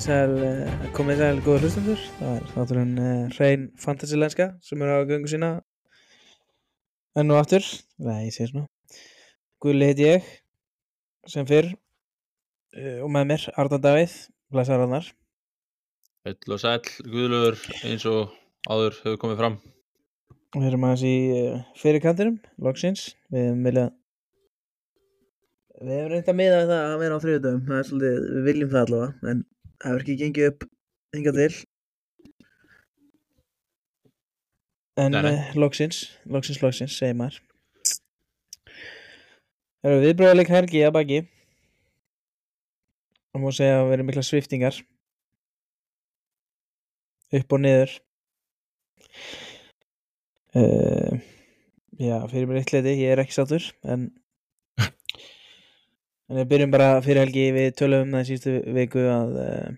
Komið sæl, eh, sæl góður hlustendur. Það er þátturinn uh, hrein fantasilenska sem er á göngu sína enn og aftur. Nei, ég segir svona. Gulli heit ég sem fyrr uh, og með mér Arnald Davíð, blæsar Arnar. Heill og sæll, Guðlur, eins og áður hefur komið fram. Við erum aðeins í uh, fyrirkantinum, loksins. Við hefum viljað Við hefum reynd að miða við það að vera á það er svolítið, við viljum það allavega, en það hefur ekki gengið upp hingað til. En Nei, nei. uh, loksins, loksins, loksins, segir maður. Það eru viðbröðuleik helgi að baki. Það má segja að vera mikla sviftingar. Upp og niður. Uh, já, fyrir mér eitt leiti, ég er ekki sáttur, en En við byrjum bara fyrir helgi, við tölum um það í síðustu viku að uh,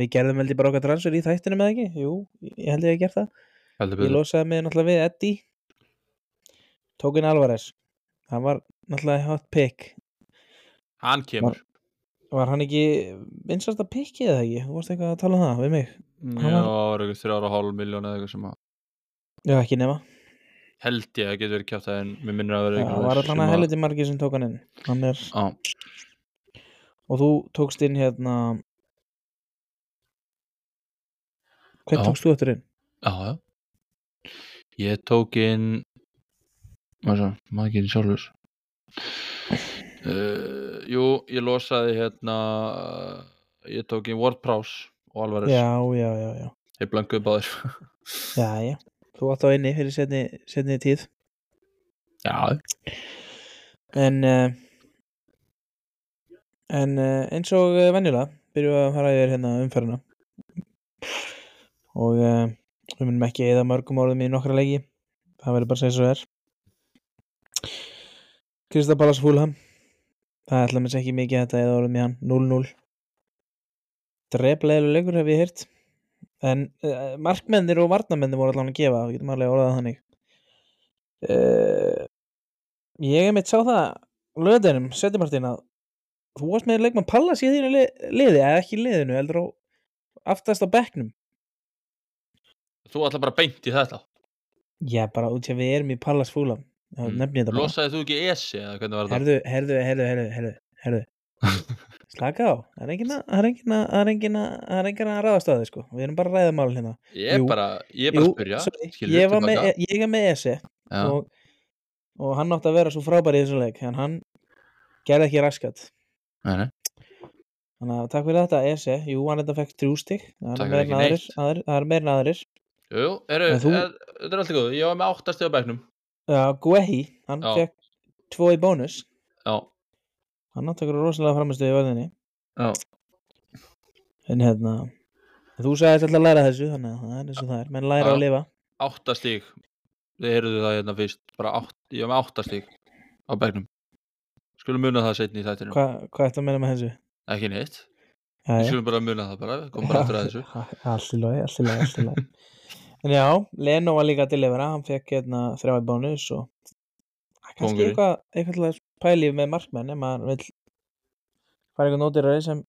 við gerðum held ég bara okkar transfer í þættinu með ekki? Jú, ég held ég að gert það. Heldur Ég losaði mig náttúrulega við Eddie, tókin Alvarez. Það var náttúrulega hot pick. Hann kemur. Var hann ekki vinsast að pickið eða ekki? Þú varst eitthvað að tala um það við mig? Já, hann var- það var eitthvað þrjára og hálf miljón eða eitthvað sem að Já, ekki nema. Held ég að getur verið kjátt að en mér minnir að vera eitthvað var sem allan að helviti margir sem tók hann inn. Hann er, Já, og þú tókst inn hérna, hvern Já. tókst þú eftir inn? já, já. Ég tók inn maður ekki inn sjálfur uh, Jú, ég losaði hérna ég tók inn WordPress og Alvarez Já, já, já, já. Ég blankuði báðir Já, já. Þú átt á inni fyrir setni, setni tíð. Já, En, uh, en uh, eins og uh, venjulega byrjum við að fara yfir hérna umferðina. Og uh, við munum ekki eða mörgum orðum í nokkra leiki. Það verður bara að segja svo er. Krista Ballas Fúlham. Það ætla mér sér ekki mikið þetta eða orðum í hann. 0-0. Dreflegilega leikur hef ég heyrt. En uh, markmennir og varnamennir voru allan að gefa. Við getum alveg orðað það þannig. Uh, ég hef mitt sá það löðinum, setjumartin að þú varst með leikmann Pallas í þínu li- liði, eða ekki í liðinu, heldur á aftast á bekknum. þú ætla bara beint í þetta Já, bara út í að við erum í Pallas fúlam. Já, Mm. nefni þetta bara. Losaði þú ekki ESI eða hvernig var? Herðu, herðu, herðu, herðu, herðu, herðu. Slaka á, það er enginn að, það er enginn að, að, enginn að ráðast að þið, sko. Við erum bara að ræða mál hérna. Ég er Jú. bara, ég er bara Jú, að spyrja skilur, ég, með, tilbaka. ég er með ESE Já, og, og hann átti að vera svo frábær í þessu leik, en hann gerði ekki raskat. nei. Þannig að takk fyrir þetta, ESE. Jú, hann þetta fekk þrjú stig. Það er ekki aðrir. Jú, jú, eru, er, þetta er alltaf góð Ég var með áttast á bæknum Já, Guehi, hann fekk tvo í bónus. Já, Hann átti okkur rosalega framistuði í vörðinni. já, En hérna, þú sagðist alltaf að læra þessu, þannig að það er eins og það er. Menn læra Já. að lifa. áttastík Þið heyrðu það hérna fyrst Bara átt, ég var með áttastík á bæknum Skulum muna það setni í þættinu Hva, hvað ertu að meina með þessu? Ekki neitt Við skulum bara muna það bara Komum bara aftur að þessu Allt í lagi, allt í lagi. En já, Leno var líka til yfir hann fekk hérna þrjá í bónus og kannski eitthvað, eitthvað til að pæli með markmenn ef maður vill fara eitthvað nótirari sem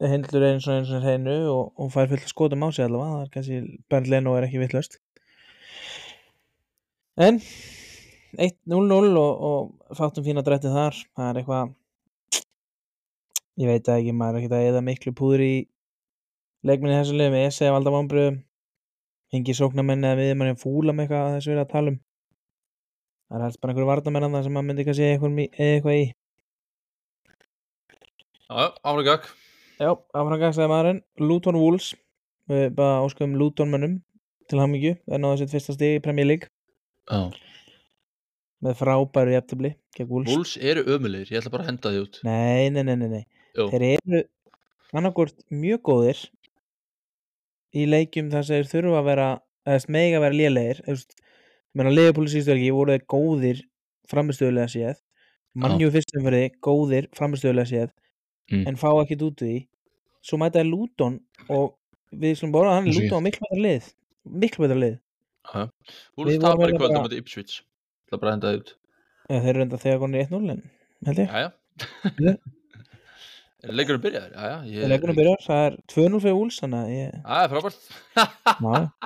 hindlur eins og eins og hreinu og, og fær fullt skotum á sig allavega, það er kannski Bernd Leno er ekki vittlust en 1-0-0 og, og fátum fína drætti þar það er eitthvað ég veit ekki, maður er ekki að eða miklu púður í leikminni þessu liðum ég segi valda vombriðum engi sóknarmenn eða við mann fúla með eitthvað að þessu verið að tala um það er helst bara einhverju varnamenn þarna sem maður myndi kannski eiga eitthvað, í. Já, áfragak Já, áfram gagsaði maðurinn. Luton Wolves. Við bara óskum Luton mönnum til hamingju. Er náðu sitt fyrsta stig í Premier League. Já. Með frábæru jafntöfli gegn Wolves. Wolves eru ömulegir, ég ætla bara að henda því út. Nei, nei, nei, nei, nei. Þeir eru annarkvort mjög góðir í leikjum þar sem þeir þurfa að vera eða mega að vera lélegir. Þú meina Leopold síðustu ekki voru þeir góðir framistöðulega séð. Mannjú fyrstum fyrir góðir framistöðulega séð Mm. en fá ekkit út því. Svo mæta þeir Luton og við slum bara hann er. Luton á miklu betra lið miklu betra lið. Já, já. Við Wolves vorum tapar í eiginlega kvöld á Ipswich. Ég ætla bara að henda því út. Ja, þeir eru enda þegar konir 1-0 en held ég. Já, já Er leikurinn byrjaður? Já, já, ég leikunum byrjar, það er 2-0 fyrir Úls að Það er frábært. Já,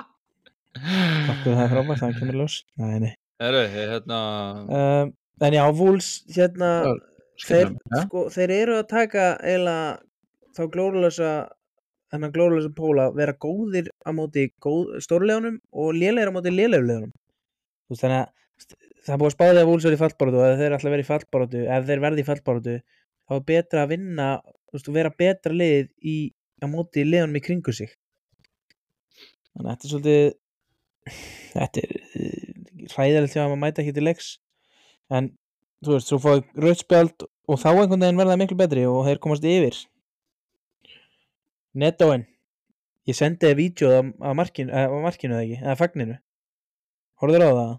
takk fyrir það er frábært, það kemur ljós. Nei, nei. Herru, ég, hérna um, En já, Úls, hérna þeir, skemmtilega, ja? sko, þeir eru að taka eiginlega þá glórulösa hennan glórulösa póla vera góðir á móti góð, stórlegunum og lélegir á móti lélegulegunum þannig að það búið að spáði að Úls verði í fallbarótu og ef þeir ætla að vera í fallbarótu ef þeir verði í fallbarótu þá er betra að vinna veist, vera betra lið í, á móti liðunum í kringu sig. Þannig að þetta er svolítið þetta er uh, hræðilegt þegar maður mæta ekki til leiks. En þú veist, svo fáið rauðspjald og þá einhvern veginn verða miklu betri og þeir komast yfir. Nettoen ég sendi þið vídjóð af, af, markinu, eða ekki, eða fagninu. Horfður á það.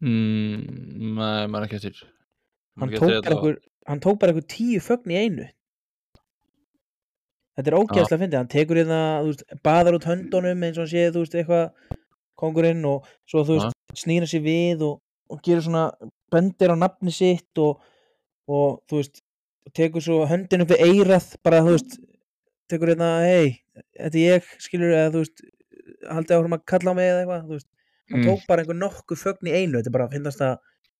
Mm, Nei, maður ekki eftir. Hann tók, einhver, hann tók bara einhver tíu fögn í einu. Þetta er ógeðslega að fyndi hann tekur hérna, þú veist, baðar út höndunum eins og hann séð, þú veist, eitthvað kongurinn og svo þú veist, snýra sér við og, og gerir svona bendir á nafni sitt og, og þú veist, tekur svo höndin upp við eirað, bara þú veist tekur hérna, hei, þetta er ég skilur, eða þú veist haldið áhrum að kalla á mig eða eitthvað, þú veist. Hann Mm. tók bara einhver nokkuð fögn í einu þetta er bara að finnast það,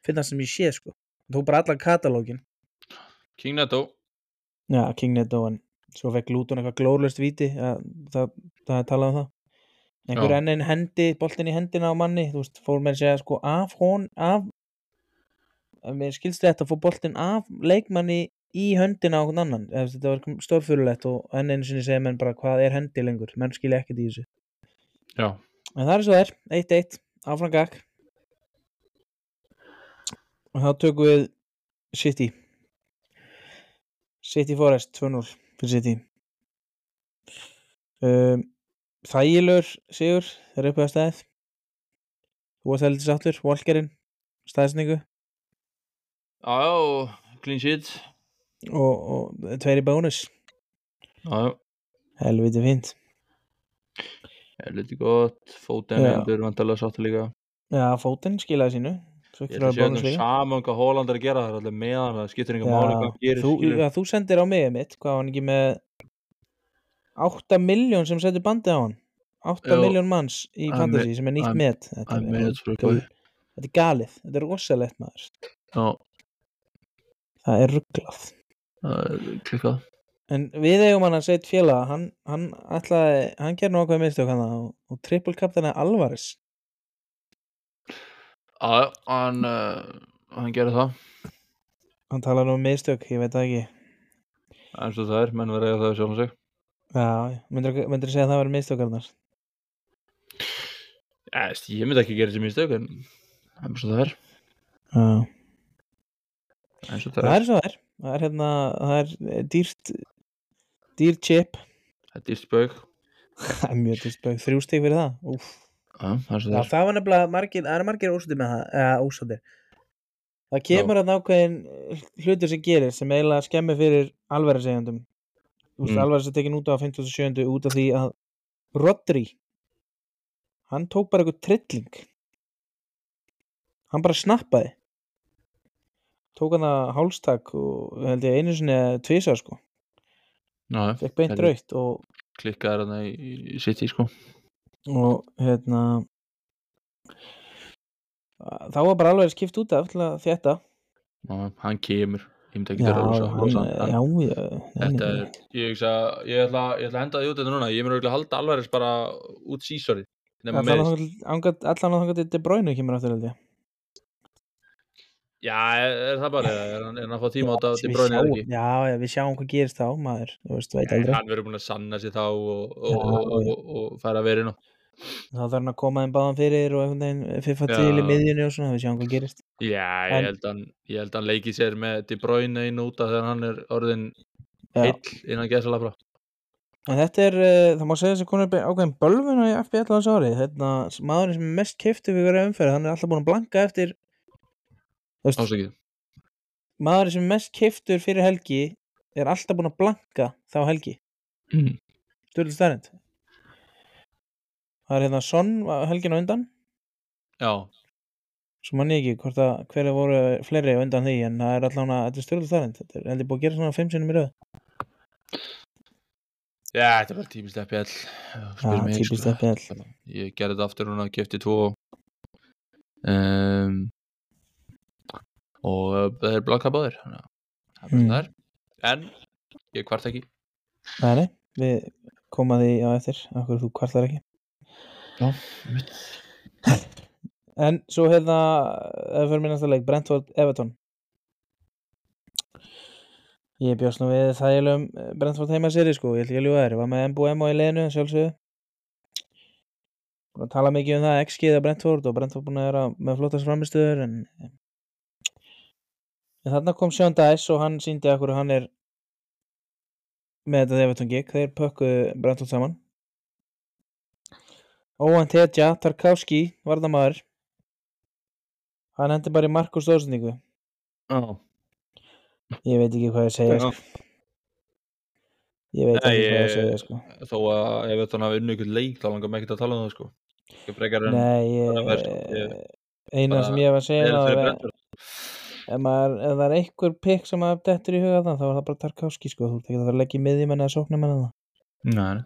finnast sem ég sé sko. Hann tók bara allan katalógin King Netto. Já, King Netto en svo fekk Luton eitthvað glórlöst víti að, það, það er talað um það einhver Já. enn einn hendi, boltin í hendina á manni þú veist, fór með að segja sko af hon, af mér skilst þetta að fór boltin af leikmanni í höndina á hvern annan. Veist, þetta var stórfurulegt og enn einu sinni segja menn bara hvað er hendi lengur? Menn skilja ekkert í þessu. Já, en það er svo þær, 1-1 áfram gag og þá tökum við City. City Forest 2-0 fyrir City. Um, Þægilegur sigur þeir eru upp að staðið þú varst heldur sáttur, Volkerinn staðsningu já, já, clean sheet. Og, og tveir í bónus. Já, já, helviti fínt. Helviti gott. Fóten Já. endur vantarlega sáttu líka. Já, fótinn skilaði sínu. Ég ekki ætla að segja líka. saman hvað Hóland er að gera það er allir meðan, það skiptir enga máli þú, þú sendir á mig mitt hvað var hann ekki með 8 miljón sem setur bandið á hann. 8 Já. miljón manns í er fantasy sem er nýtt met. Þetta er, með sko, gal- þetta er galið, þetta er rosalegt maður. Já, það er rugglað er klikkað en við eigum hann að segja félaga. Hann, hann hann gerði nú ákveð mistök hann og, og triple captain er Alvarez. Já, já, hann uh, hann gerir það. Hann talar nú um mistök, ég veit það ekki. Eins og það er, menn verið að það sjálf sig já, myndir, myndir segja að það var mistök annars Já, veist, ég myndi ekki gera þessi mistök en það er já. Eins og Það það er er svo það er, það er hérna, það er dýrt, dýr chip, Þetta er spög það er mjög dýrt spögg, þrjú stig fyrir það, úf. Já, það er það var nefnilega margir, það er margir ósættir með það, eða ósættir. Það kemur að nákvæðin hlutur sem gerir, sem eiginlega skemmir fyrir alverðarsegjandum. Þú veist, Mm. alverðars er tekin út á 57. út af því að Rodri, hann tók bara eitthvað trilling. Hann bara snappaði. Tók hann það hálstak og held ég einu sinni tvisar sko. Já, Fekk beint raukt og klikkaði þarna í, í City sko og hérna þá var bara alveg skipt út af til að þetta Já, hann kemur Ég myndi ekki já, gera rosa, Þetta er, ég hugsa ég ætla, ég ætla að henda því út þetta núna. Ég auðvitað að halda alveg bara út sísori allan að að De Bruyne kemur aftur held ég? Já, er, er það bara, er hann, er hann að fá tíma á þetta til bróðinu eða ekki? já, við sjáum hvað gerist þá maður, þú veist, veit aldrei. hann verður búin að sanna sér þá og, og, og, og, og færa verið nú þá þarf hann að koma þeim báðan fyrir og einhvern veginn fiffa til í miðjunni og svona, við sjáum hvað gerist. Já, ég held að hann, að hann leiki sér með De Bruyne inn út af þegar hann er orðin Já. heill innan gæsala frá en þetta er, uh, það má segja þessi konur ákveðin bölvun á FB allan þessu ári. Þetta, maðurinn sem er mest keftu við hverja umferð, hann er alltaf búin að blanka eftir ásakið. maðurinn sem er mest keftur fyrir helgi er alltaf búin að blanka þá helgi. Mm. Sturlu stærnd það er hérna Son var helgin á undan. Já, svo mann ég ekki hvort að hverja voru fleiri á undan því en það er allan að þetta er Sturlu stærnd þetta er heldur búin að gera svona fimm sinnum í röð. Já, þetta er bara típist FPL Já, típist FPL Ég gerði þetta aftur núna, kefti tvo. Um, og uh, það er blokka báðir Mm. en ég kvart ekki. Nei, nei, við koma því á eftir Akkur þú kvartlar ekki Já, En svo hérna ef við mér næsta leik, Brentford Everton. Ég bjóst nú við þægilegum eh, Brentford heimaseri sko, ég ætla ekki að ljúga þér. Ég var með MBM á í leiðinu, sjálfsögðu. Búin að tala mikið um það XG eða Brentford og Brentford búin að vera með flottast framistöður en, en þarna kom Sean Dice og hann síndi okkur hann er með þetta Everton gig, þeir pökkuðu Brentford saman Óan Tetja, Tarkovski varðamaður hann hendi bara í Markus Dórsendingu Já. ég veit ekki hvað ég segja sko. ég veit ekki hvað ég segja sko. þó að ef þetta hafi unni ykkur leik þá langar mig ekki að tala um það sko ekki frekar en nei, bara verð, sko. ég, Ég- eina bara- sem ég var að segja það var að ef, maður, það er einhver pikk sem að dettur í huga það þá er það bara Tarkovski sko. þú ert ekki að fara að leggja í miðjum eða sóknum en það Nei,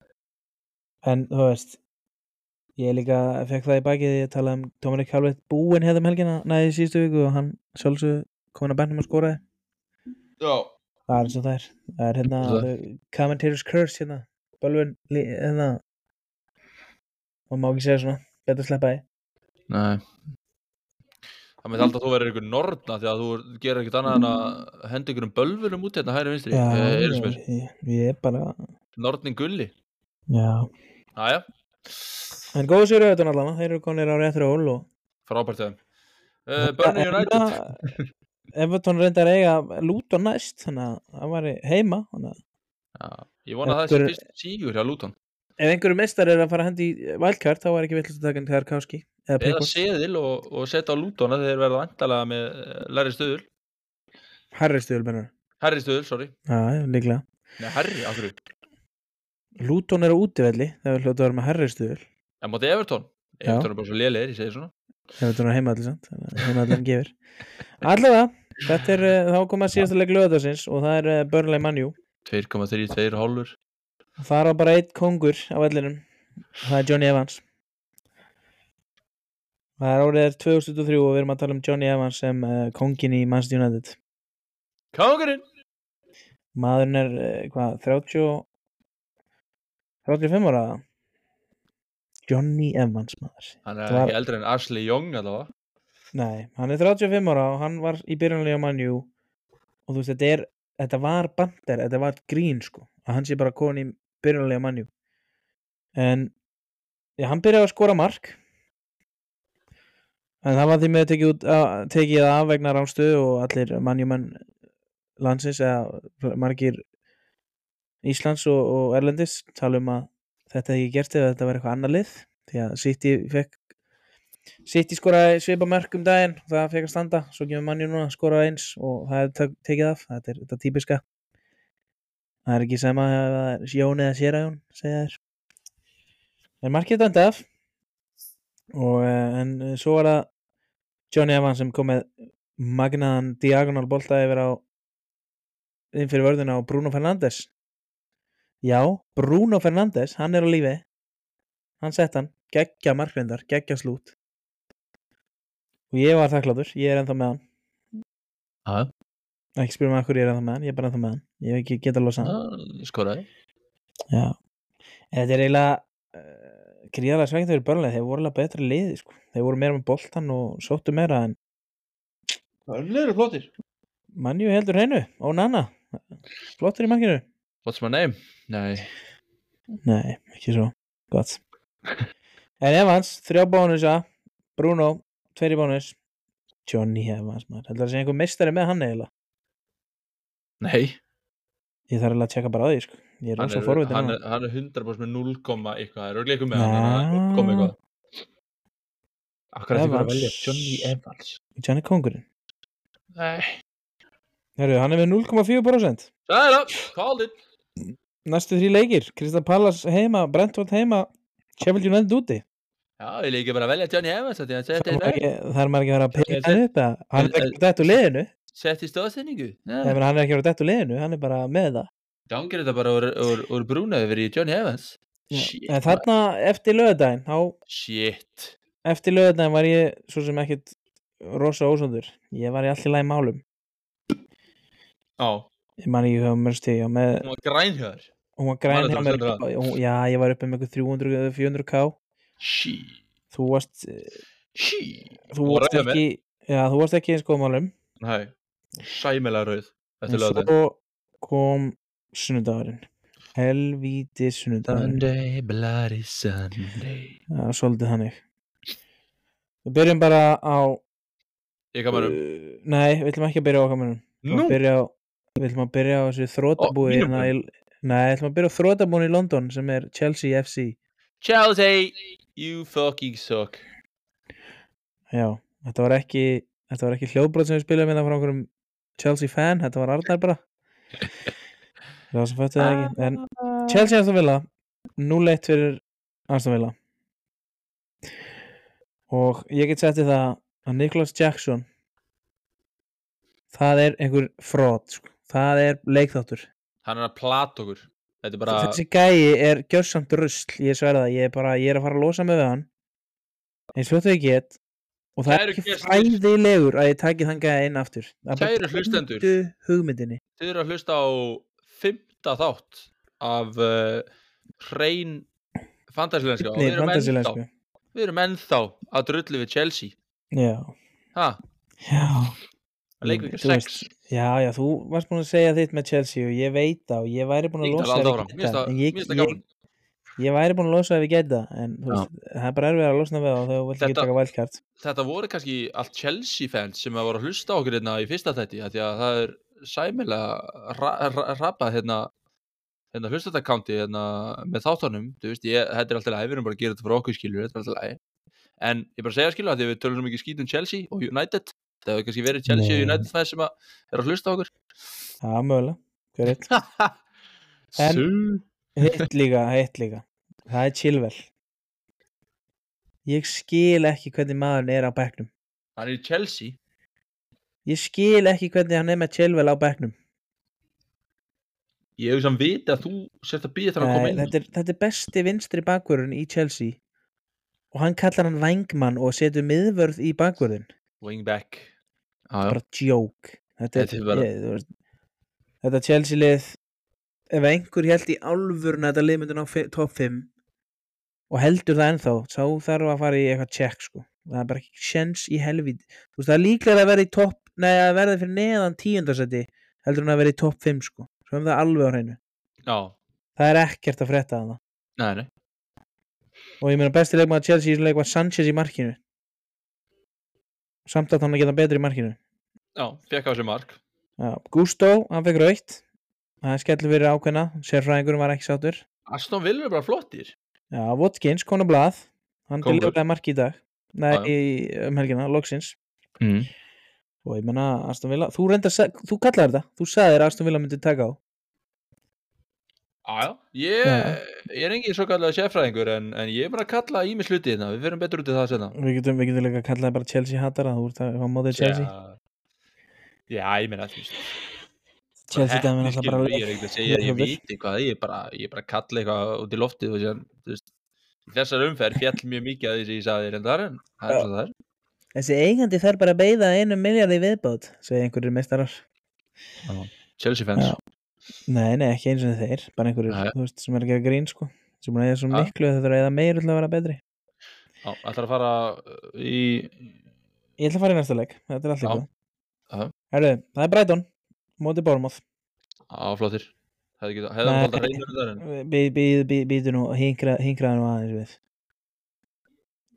en þú veist ég líka fekk það í bakið því að tala um Dominic Calvert búinn hefðum helgina næði í síðustu viku og hann sjálfsög komin að bennum að skoraði. Já. Það er eins og það er. Það er hérna Það. commentator's curse hérna. Bölvun hérna. Og má ekki segja svona betur sleppa því. Nei. Það með alltaf að þú verður ykkur norna því að þú gerir ekkert annað en að henda ykkur um bölvunum út hérna hægri vinstri. Já, eh, ég, ég er bara Nornin gulli. Já. Æja, en góðu sér auðvitað allavega þeir eru konir á réttri ól og frábært þeim. Uh, Burnley United. Það- Everton reyndar eiga Luton næst þannig að það var heima Já, Ég vona að það sé fyrst sígur hjá Luton. Ef einhverju mistar er að fara að hendi í wildcard þá er ekki villast að taka en Tarkovski eða eða Pickford, seðil og, og setja á Luton að þeir verða vandalega með eh, læri stöður Harry Stöðul bennur Herri stöður, sorry. Já, já, líklega. Nei, herri, af hverju? Luton er á útivelli þegar við hljótu að vera með Harry Stöðul En móti Everton. Já. Everton er bara svo lélegir, ég segi svona. Everton er heimaðalli samt heimaðalli gefur. Allavega, þetta er uh, þá komað síðasta leik lögðarsins og það er uh, Burnley Manju 2,3, 2 hálfur. Það er bara eitt kongur á vellinum. Það er Johnny Evans. Það er árið er 2003 og við erum að tala um Johnny Evans sem uh, kongin í Manchester United. Kongurinn! Maðurinn er hvað, 30 og- 35 ára Johnny Evans maður. Hann er var- ekki eldri en Ashley Young allavega nei, hann er 35 ára og hann var í byrjunlega manju og þú veist, þetta er þetta var bandir, þetta var grín sko að hann sé bara koni í byrjunlega manju en já, hann byrjaði að skora mark. En það var því með tekið, út, að, tekið af vegna ránstöðu og allir manjumenn landsins eða margir Íslands og, og Erlendis tala um að þetta hefði ekki gert ef þetta var eitthvað annar lið því að City fekk City skoraði svipa mörg um daginn það fekk að standa, svo kemur manni núna skoraði eins og það er tek- tekið af þetta er þetta típiska. Það er ekki sama ef það er Jón eða Sérajón segja þér. En markið dændi af. Og eh, en eh, svo var það Johnny Evans sem kom með magnaðan diagonal bolta yfir á inn fyrir vörðuna á Bruno Fernandes já, Bruno Fernandes hann er á lífi. Hann sett hann, geggja markrendar geggja slút. Og ég var þakkláttur, ég er ennþá með hann. Já, ekki spyrja mig að hverju ég er ennþá með hann, ég er bara ennþá með hann. Ég hef ekki getað að losa hann. Já, skoraði. Já. En þetta er eiginlega uh, gríðarlega svegnt fyrir börnlega þeir voru alveg betra liði sko. þeir voru meira með boltan og sóttu meira en Það er leður flottir mannjú heldur hennu, ó nanna flottur í markinu What's my name? Nei, nei, ekki svo, gott. En Evans, þrjá bónusa. Bruno, tveir í bónus. Johnny Evans, maður. Heldur að segja einhver meistari með hann eiginlega? Nei. Ég þarf alveg að tjekka bara á því sko. ég er Hann rosa er, forvitin hann, hann er, hann er 100% með 0, eitthvað. Það er eitthvað með hann að Já. 0, eitthvað? Akkur að því að Evans. velja Johnny Evans. Johnny Kongurinn. Nei. Heru, hann er með 0,4% Það er það, called it næstu þrjí leikir, Krista Pallas heima Brentford heima, Sheffield United úti. Já, ég líka bara að velja Johnny Evans það þetta er maður ekki, að vera að peka hann upp hann er ekki að dætt úr liðinu. Sett í stóðsendingu hann er ekki að vera dætt úr liðinu, hann er bara með það. Gangir þetta bara úr, úr, úr brúnaði verið í Johnny Evans? Shit, en þarna eftir þá Shit. eftir lögadaginn var ég svo sem ekkit rosa ósöndur ég var í allt í lagi málum. Já, ég man ekki hvað mörgst ég hún var grænhjöður hún var græn Man hjá eftir mér að stendur hún, já ég var uppi með eitthvað 300 eða 400 k. Shit. Þú varst eh, þú varst ekki já þú varst ekki eins góð málum. Nei, sæmilega rauð en svo kom sunnudagurinn. Helvíti sunnudagurinn. Sunday, bloody Sunday. Það er svolítið þannig. Við byrjum bara á Ég kamerum. uh, nei, við ætlum ekki að byrja á kamerunum Við að byrja á, við ætlum að byrja á þessu þrótabúi mínum hérna í, Nei, við ætlum að byrja á þrótabúin í London sem er Chelsea FC Chelsea You fucking suck. Já, þetta var ekki þetta var ekki hljóðbrot sem við spilaðum hérna frá einhverjum Chelsea fan, þetta var Arnar bara. Það sem fættu það ekki. En Chelsea Aston Villa 0-1 fyrir Aston Villa. Og ég get settið það að Nicholas Jackson það er einhver fraud sko. Það er leikþáttur. Hann er að plata okkur. Er bara þessi gæi er gjörsamt rusl ég sverða ég er bara, ég er að fara að losa mig við hann. Eins og þetta ég get. Og það er Kæru ekki gestir. fræðilegur að ég taki þann gæi inn aftur. Það er bara tæmdu hugmyndinni. Þið eru að hlusta á fymta þátt af uh, hrein fantasilenska og við erum, ennþá, við erum ennþá að drullu við Chelsea. Já, ha, já ekki sex veist, já, já, þú varst búin að segja þitt með Chelsea og ég veit það og ég væri búin að losa geta það- en mér ég, það ég, ég væri búin að losa ef ég geta en veist, það er bara erfið að losna við það þegar þú vilt ekki taka wildcard. Þetta voru kannski allt Chelsea fans sem að voru að hlusta okkur hérna í fyrsta þætti af því að það er sæmilega ra ra rapað hérna hérna hlustatakaunti hérna með þáttunum. Þú veist, ég, þetta er alltaf læg, við erum bara að gera þetta fyrir okkur skilur, þetta er alltaf læg en ég bara segja skilur að því við tölum svo mikið skít um Chelsea og United það hefur kannski verið Chelsea og. United fans sem að er að hlusta okkur. Já, mögulega, En- Hitt líka, hitt líka. Það er Chilwell. Ég skil ekki hvernig maðurinn er á bekknum. Hann er í Chelsea. Ég skil ekki hvernig hann er með Chilwell á bekknum. Ég hef samt viti að þú sért að býja þar að koma inn. Þetta, er, þetta er besti vinstri bakvörðun í Chelsea. Og hann kallar hann vængmann og setur miðvörð í bakvörðun wingback já. bara joke. Þetta bara- þetta Chelsea lið ef einhver held í álfurna þetta lið myndi ná topp 5 og heldur það ennþá þá þarf að fara í eitthvað check sko. Það er bara ekki sjens í helvít veist það er líklega að vera í topp nei að verða fyrir neðan tíundarsæti heldur hann að vera í topp 5 sko. Svo er það alveg á hreinu. Já, það er ekkert að frétta að það nei, nei. Og ég meina besti leikmaður Chelsea leik var Sanchez í markinu samt að hann að geta betri í markinu. Já, fekk á sig mark. Já, Gusto, hann fekk raukt það er skellur fyrir ákveðna. Sérfræðingurum var ekki sáttur. Aston Villa er bara flottir. Já, Watkins, konu blað hann Kóngur. deliveraði mark í dag. Nei, já. í, um helgina, loksins. Mm. og ég meina Aston Villa, þú reyndar þú kallar þetta, þú sagðir að Aston Villa myndi taka á Já, ég, ég er engin svo kallega sérfræðingur en, en ég er bara að kalla ímis hluti hérna, við fyrir betur út í það senna við getum, við getum líka að kalla það bara Chelsea hatara þú ert að á mótið Chelsea. Já, já, ég meina veist. Chelsea dæmi heppni, náttúrulega bara Ég er ekkert að segja að ég Leikvöldur. viti hvað ég er bara, bara að kalla eitthvað út í loftið þú veist þessar umferð fjall mjög mikið að því sem ég sagði þér en það er en það er svo það er. Þessi eigandi þarf bara að beida einu miljardi viðbót segja einhverjir meistarar. Chelsea fans. Já. Nei, nei, ekki eins og þeir bara einhverjir, þú veist, sem er að gera grín sko. Sem er að eða svo miklu að þetta er að eða meir til að vera betri. Já, ætlar að fara uh, í Ég ætla að fara í næsta leik, þetta er allt Já. Herðu, það er Brighton mótið Bournemouth. Áflottir hefði ekki, hefði Nei. hann alltaf reynur þar en Býtu nú, hingra- hingraðu nú aðeins við.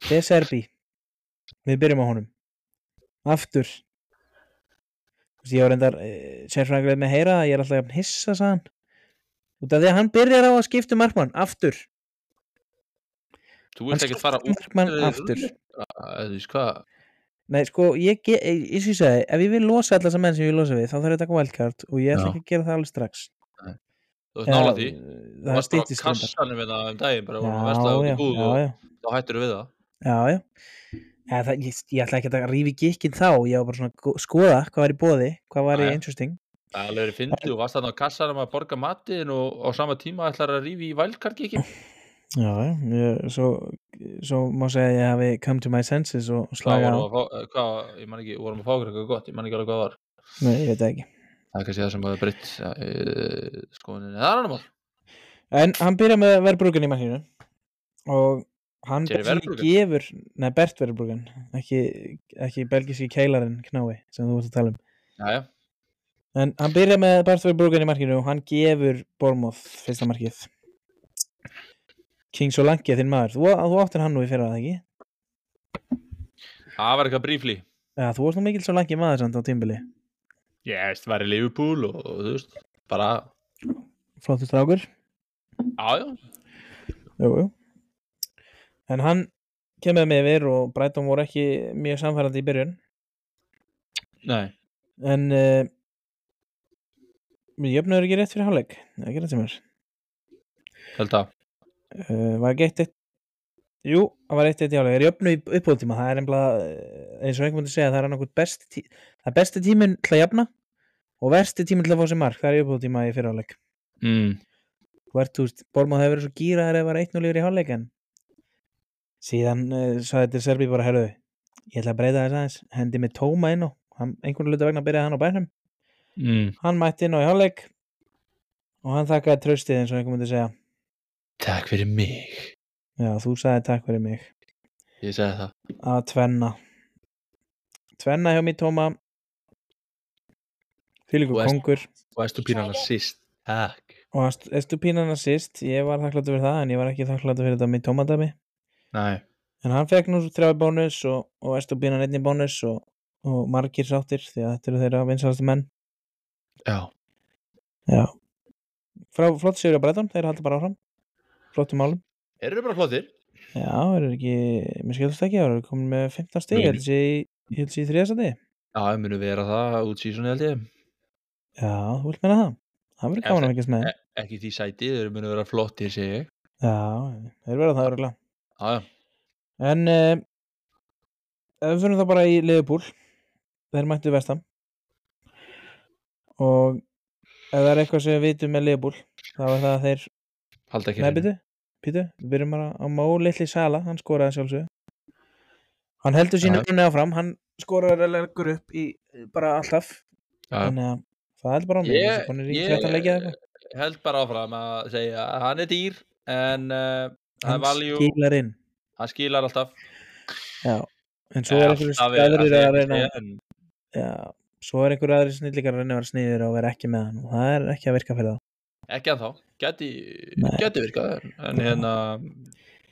De Serbi. Við byrjum á honum. Aftur Ég var reyndar uh, sérfræðingrið með að heyra það, ég er alltaf jafn hissa sagðan út af því að hann byrjar á að skipta um markmann aftur. Þú vilt ekki fara út markmann eh, aftur. þú veist hvað? Nei, sko, ég, eins og ég segi ef ég vil losa alla þessa menn sem ég vil losa við þá þarf ég að taka wildcard og ég ætla ekki að gera það alveg strax. Þú veist nála því. Eh, þú er varst bara á kassanum við það um daginn bara vorum að Já, versla út í já, búð já, og já. Þá hættur við það. Já, já. Ja, það, ég, ég ætla ekki að rífi gikkin þá, ég var bara svona að skoða hvað var í bóði, hvað var í interesting Það er alveg fyndið og varst þarna á kassanum að borga matinn og á sama tíma ætlar að rífi í vælkarkiki. Já, ég, svo, svo má segja að ég hafi come to my senses og slaga eh, hvað, ég man ekki, vorum að fá eitthvað gott, ég man ekki alveg hvað það var. Nei, ég veit það ekki. Það er kannski það sem hafi breytt uh, skoðuninni. Það er annar mál. En hann byrja með verðbrugan í mannhínu og hann Verbruggen? gefur, nei Bert verðbrugan, ekki, ekki belgiski keilarinn knái sem þú vorst að tala um. Jæja, En hann byrja með Bert verðbrugan í markinu og hann gefur Bormoth fyrsta markið. King Solanke, þinn maður, þú, þú áttir hann nú í fyrra, ekki? það var eitthvað brífli. Já, þú varst nú mikil Solanke maður samt á tímbili. Ég veist, var í Liverpool og, og þú veist, bara, Flottur strákur. já, já, Jú, jú. En hann kemur með yfir og Brighton voru ekki mjög samfærandi í byrjun. nei, En uh, við jöfnum ekki rétt fyrir hálfleik. Það er ekki rétt sem er. held að. Uh, var ekki eitt eitt Jú, það var eitt eitt í hálfleik. Er jöfnu uppbóðtíma. Það er einblað, eins og einhvern veginn segja, það er annarkvæmt besti tí það er besti tíminn til að jafna og versti tíminn til að fá sér mark. Það er uppbóðtíma í fyrir hálfleik. Mm. Þú ert, þú veist, Bormáð hefur verið svo gýraðar ef það var 1-0 yfir í hálfleik en síðan uh, sagði til Serbi bara, herruðu, ég ætla að breyta þess aðeins, hendi mig tóma inn hann, einhvern hluta vegna byrjaði hann á bænum, Mm. hann mætti inn á í hálfleik og hann þakkaði tröstið eins og einhvern myndi segja, Takk fyrir mig. já, þú sagði takk fyrir mig, Ég segi það. að tvenna, tvenna hjá mér tóma, fylgur Og kongur Og Estupínan að síst. Takk. og Estupínan assist, ég var þakkláttur fyrir það en ég var ekki þakkláttur fyrir þetta mér tómadami. Nei. En hann fekk nú þrjá bónus og, og Estubínan einn í bónus og, og margir sáttir því að þetta eru þeirra vinsalastu menn. Já. Já. Frá flott sigur á Breton, þeir halda bara áfram. Flottum málum. Eru bara flottir? Já, eru ekki, mér skildast ekki, eru komin með 15 stig, Níu. ég held sé í, ég held sé í þriðastandi. Já, það munu vera það út sísoni held ég. Já, þú vilt meina það. Það verður gaman að fengast með. E ekki því sæti, þeir munu vera flottir, segi ég. Já, þeir verða það örgulega. Já. En uh, ef við fyrir þá bara í Liverpool þeir mættu vestam og ef það er eitthvað sem við vitum með Liverpool þá er það að þeir Halda ekki býtu, býtu, við byrjum bara á Mó litli Sala, hann skoraði sjálfsög hann heldur sínu Já. runni áfram hann skoraði að leggur upp í bara alltaf. Þannig að það heldur bara á mig Ég- ég- 13 leikið eða eitthvað. held bara áfram að segja að hann er dýr en uh, hann, skilar inn. Hann skilar alltaf. Já. en svo er einhverju er- skæðurir að reyna já, svo er einhverju aðri snillíkar að reyna að vera sniður og vera ekki með hann og það er ekki að virka fyrir það. Ekki að þá, geti, geti virkað en, hérna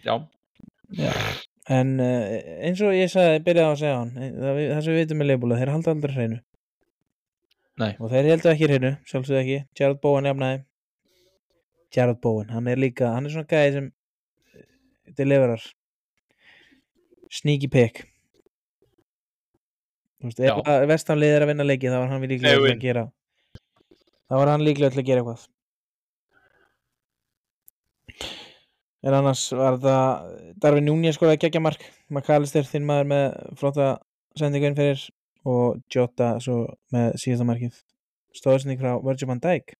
já, Já, en uh, eins og ég sagði, byrjaði á að segja hann það, það sem við vitum með leifbúla, þeir halda aldrei hreinu. Nei. og þeir heldur ekki hreinu, sjálfsögðu ekki. Gerard Bowen jafnaði. Gerard Bowen, hann er líka, hann er svona gæði sem eh, deliverar sneaky pick. Að vestamlið er að vinna leiki þá var hann líklega win. að gera. Þá var hann líklega að gera eitthvað. En annars var þetta Darvin Núñez skoraði geggja mark. McAllister þinn maður með flotta sendingu inn fyrir. Og Jota svo með síðasta markið. Stóðsending frá Virgil van Dijk.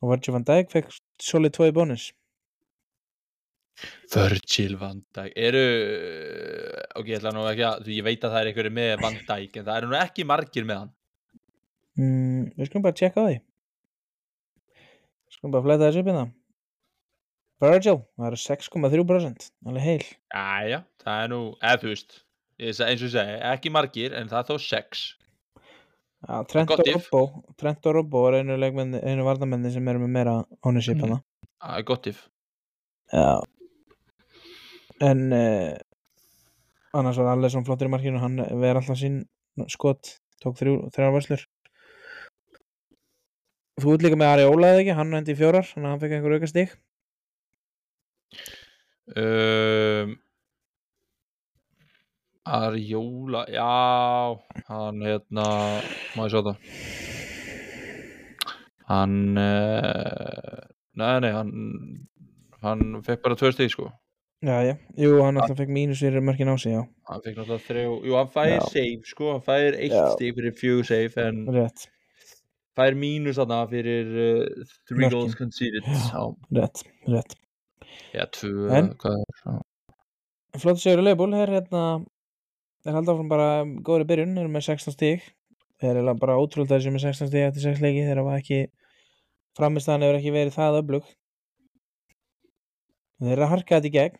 Og Virgil van Dijk fekk solid 2 í bónus Virgil van Dijk. Eru ok, ég ætla nú ekki að, ég veit að það er einhverju með Van Dijk en það eru nú ekki margir með hann. Mm, Við skulum bara tjekka á því. Við skulum bara fletta þessu upp hérna. Virgil, það eru 6,3% alveg heil. Jæja, það er nú, eða þú veist eins og segi, ekki margir en það er þó sex. Já, Trent og. Robbo Trent og Robbo er einu, einu varnamenni sem eru með meira ownership Mm. hana það er gott if. Já En uh, annars var Allesson flottir í markinu hann verið alltaf sín skot tók þrjár vörslur. Þú ert líka með Ari Óla eða ekki, hann endi í fjórar þannig að hann fekk einhver auka stig um, Arjóla já, hann hérna má ég sjá það? Hann uh, nei nei hann hann fekk bara tvö stig sko Já, já, jú, hann alltaf fekk mínus fyrir mörkin á sig, já, hann fekk náttúrulega þrjá, jú hann fær Já. save sko, hann fær eitt Já. stig fyrir fjögur save en rétt, fær mínus þarna fyrir uh, three Mörkin. goals conceded Já. já, rétt, rétt. já, tvö, En? hvað er það Flott sigur í Leifbúl, er hérna, er haldið áfram bara góðri byrjun, eru með 16 stík, er eiginlega bara ótrúld að þessu með 16 stík eftir 6 leiki þegar var ekki, framistæðan hefur ekki verið það öflug. Þeir eru að harka þetta í gegn,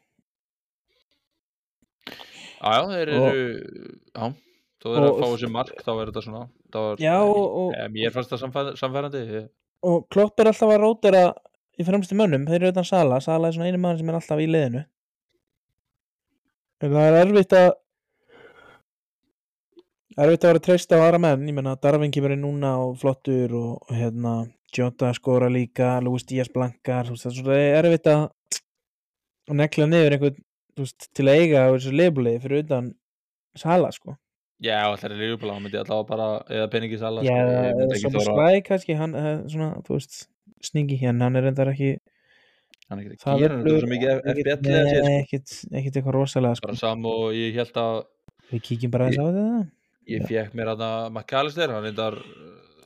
Já, já, þeir eru, já, þó þeir eru að fá þessi mark, þá er þetta svona, er, Já, og- mér fannst það samfæ- samfærandi, og Klopp er alltaf að rótera í fremstu mönnum, þeir eru utan Sala Sala er svona einu maður sem er alltaf í liðinu. En það er erfitt að erfitt að vera að treysta á aðra menn ég menna Darvin kemur inn núna og flottur og, hérna Jota skora líka Luis Díaz blankar það er svona erfitt að nekla niður einhvern veist, til að eiga á þessu leifbúli fyrir utan Sala sko. Já, allir lífbúla, hann myndi allavega bara, eða peningi sala, Já, sko, ég myndi ekki Sopra þóra, Slæ kannski hann er svona, þú veist, sningi hérna hann er reyndar ekki hann er ekki Það að gera, þetta er svo mikið FBL Nei, sko, ekkert, eitthvað rosalega sko. bara sam og ég held að, Við kíkjum bara þess á þetta. ég fekk mér að McAllister, hann reyndar,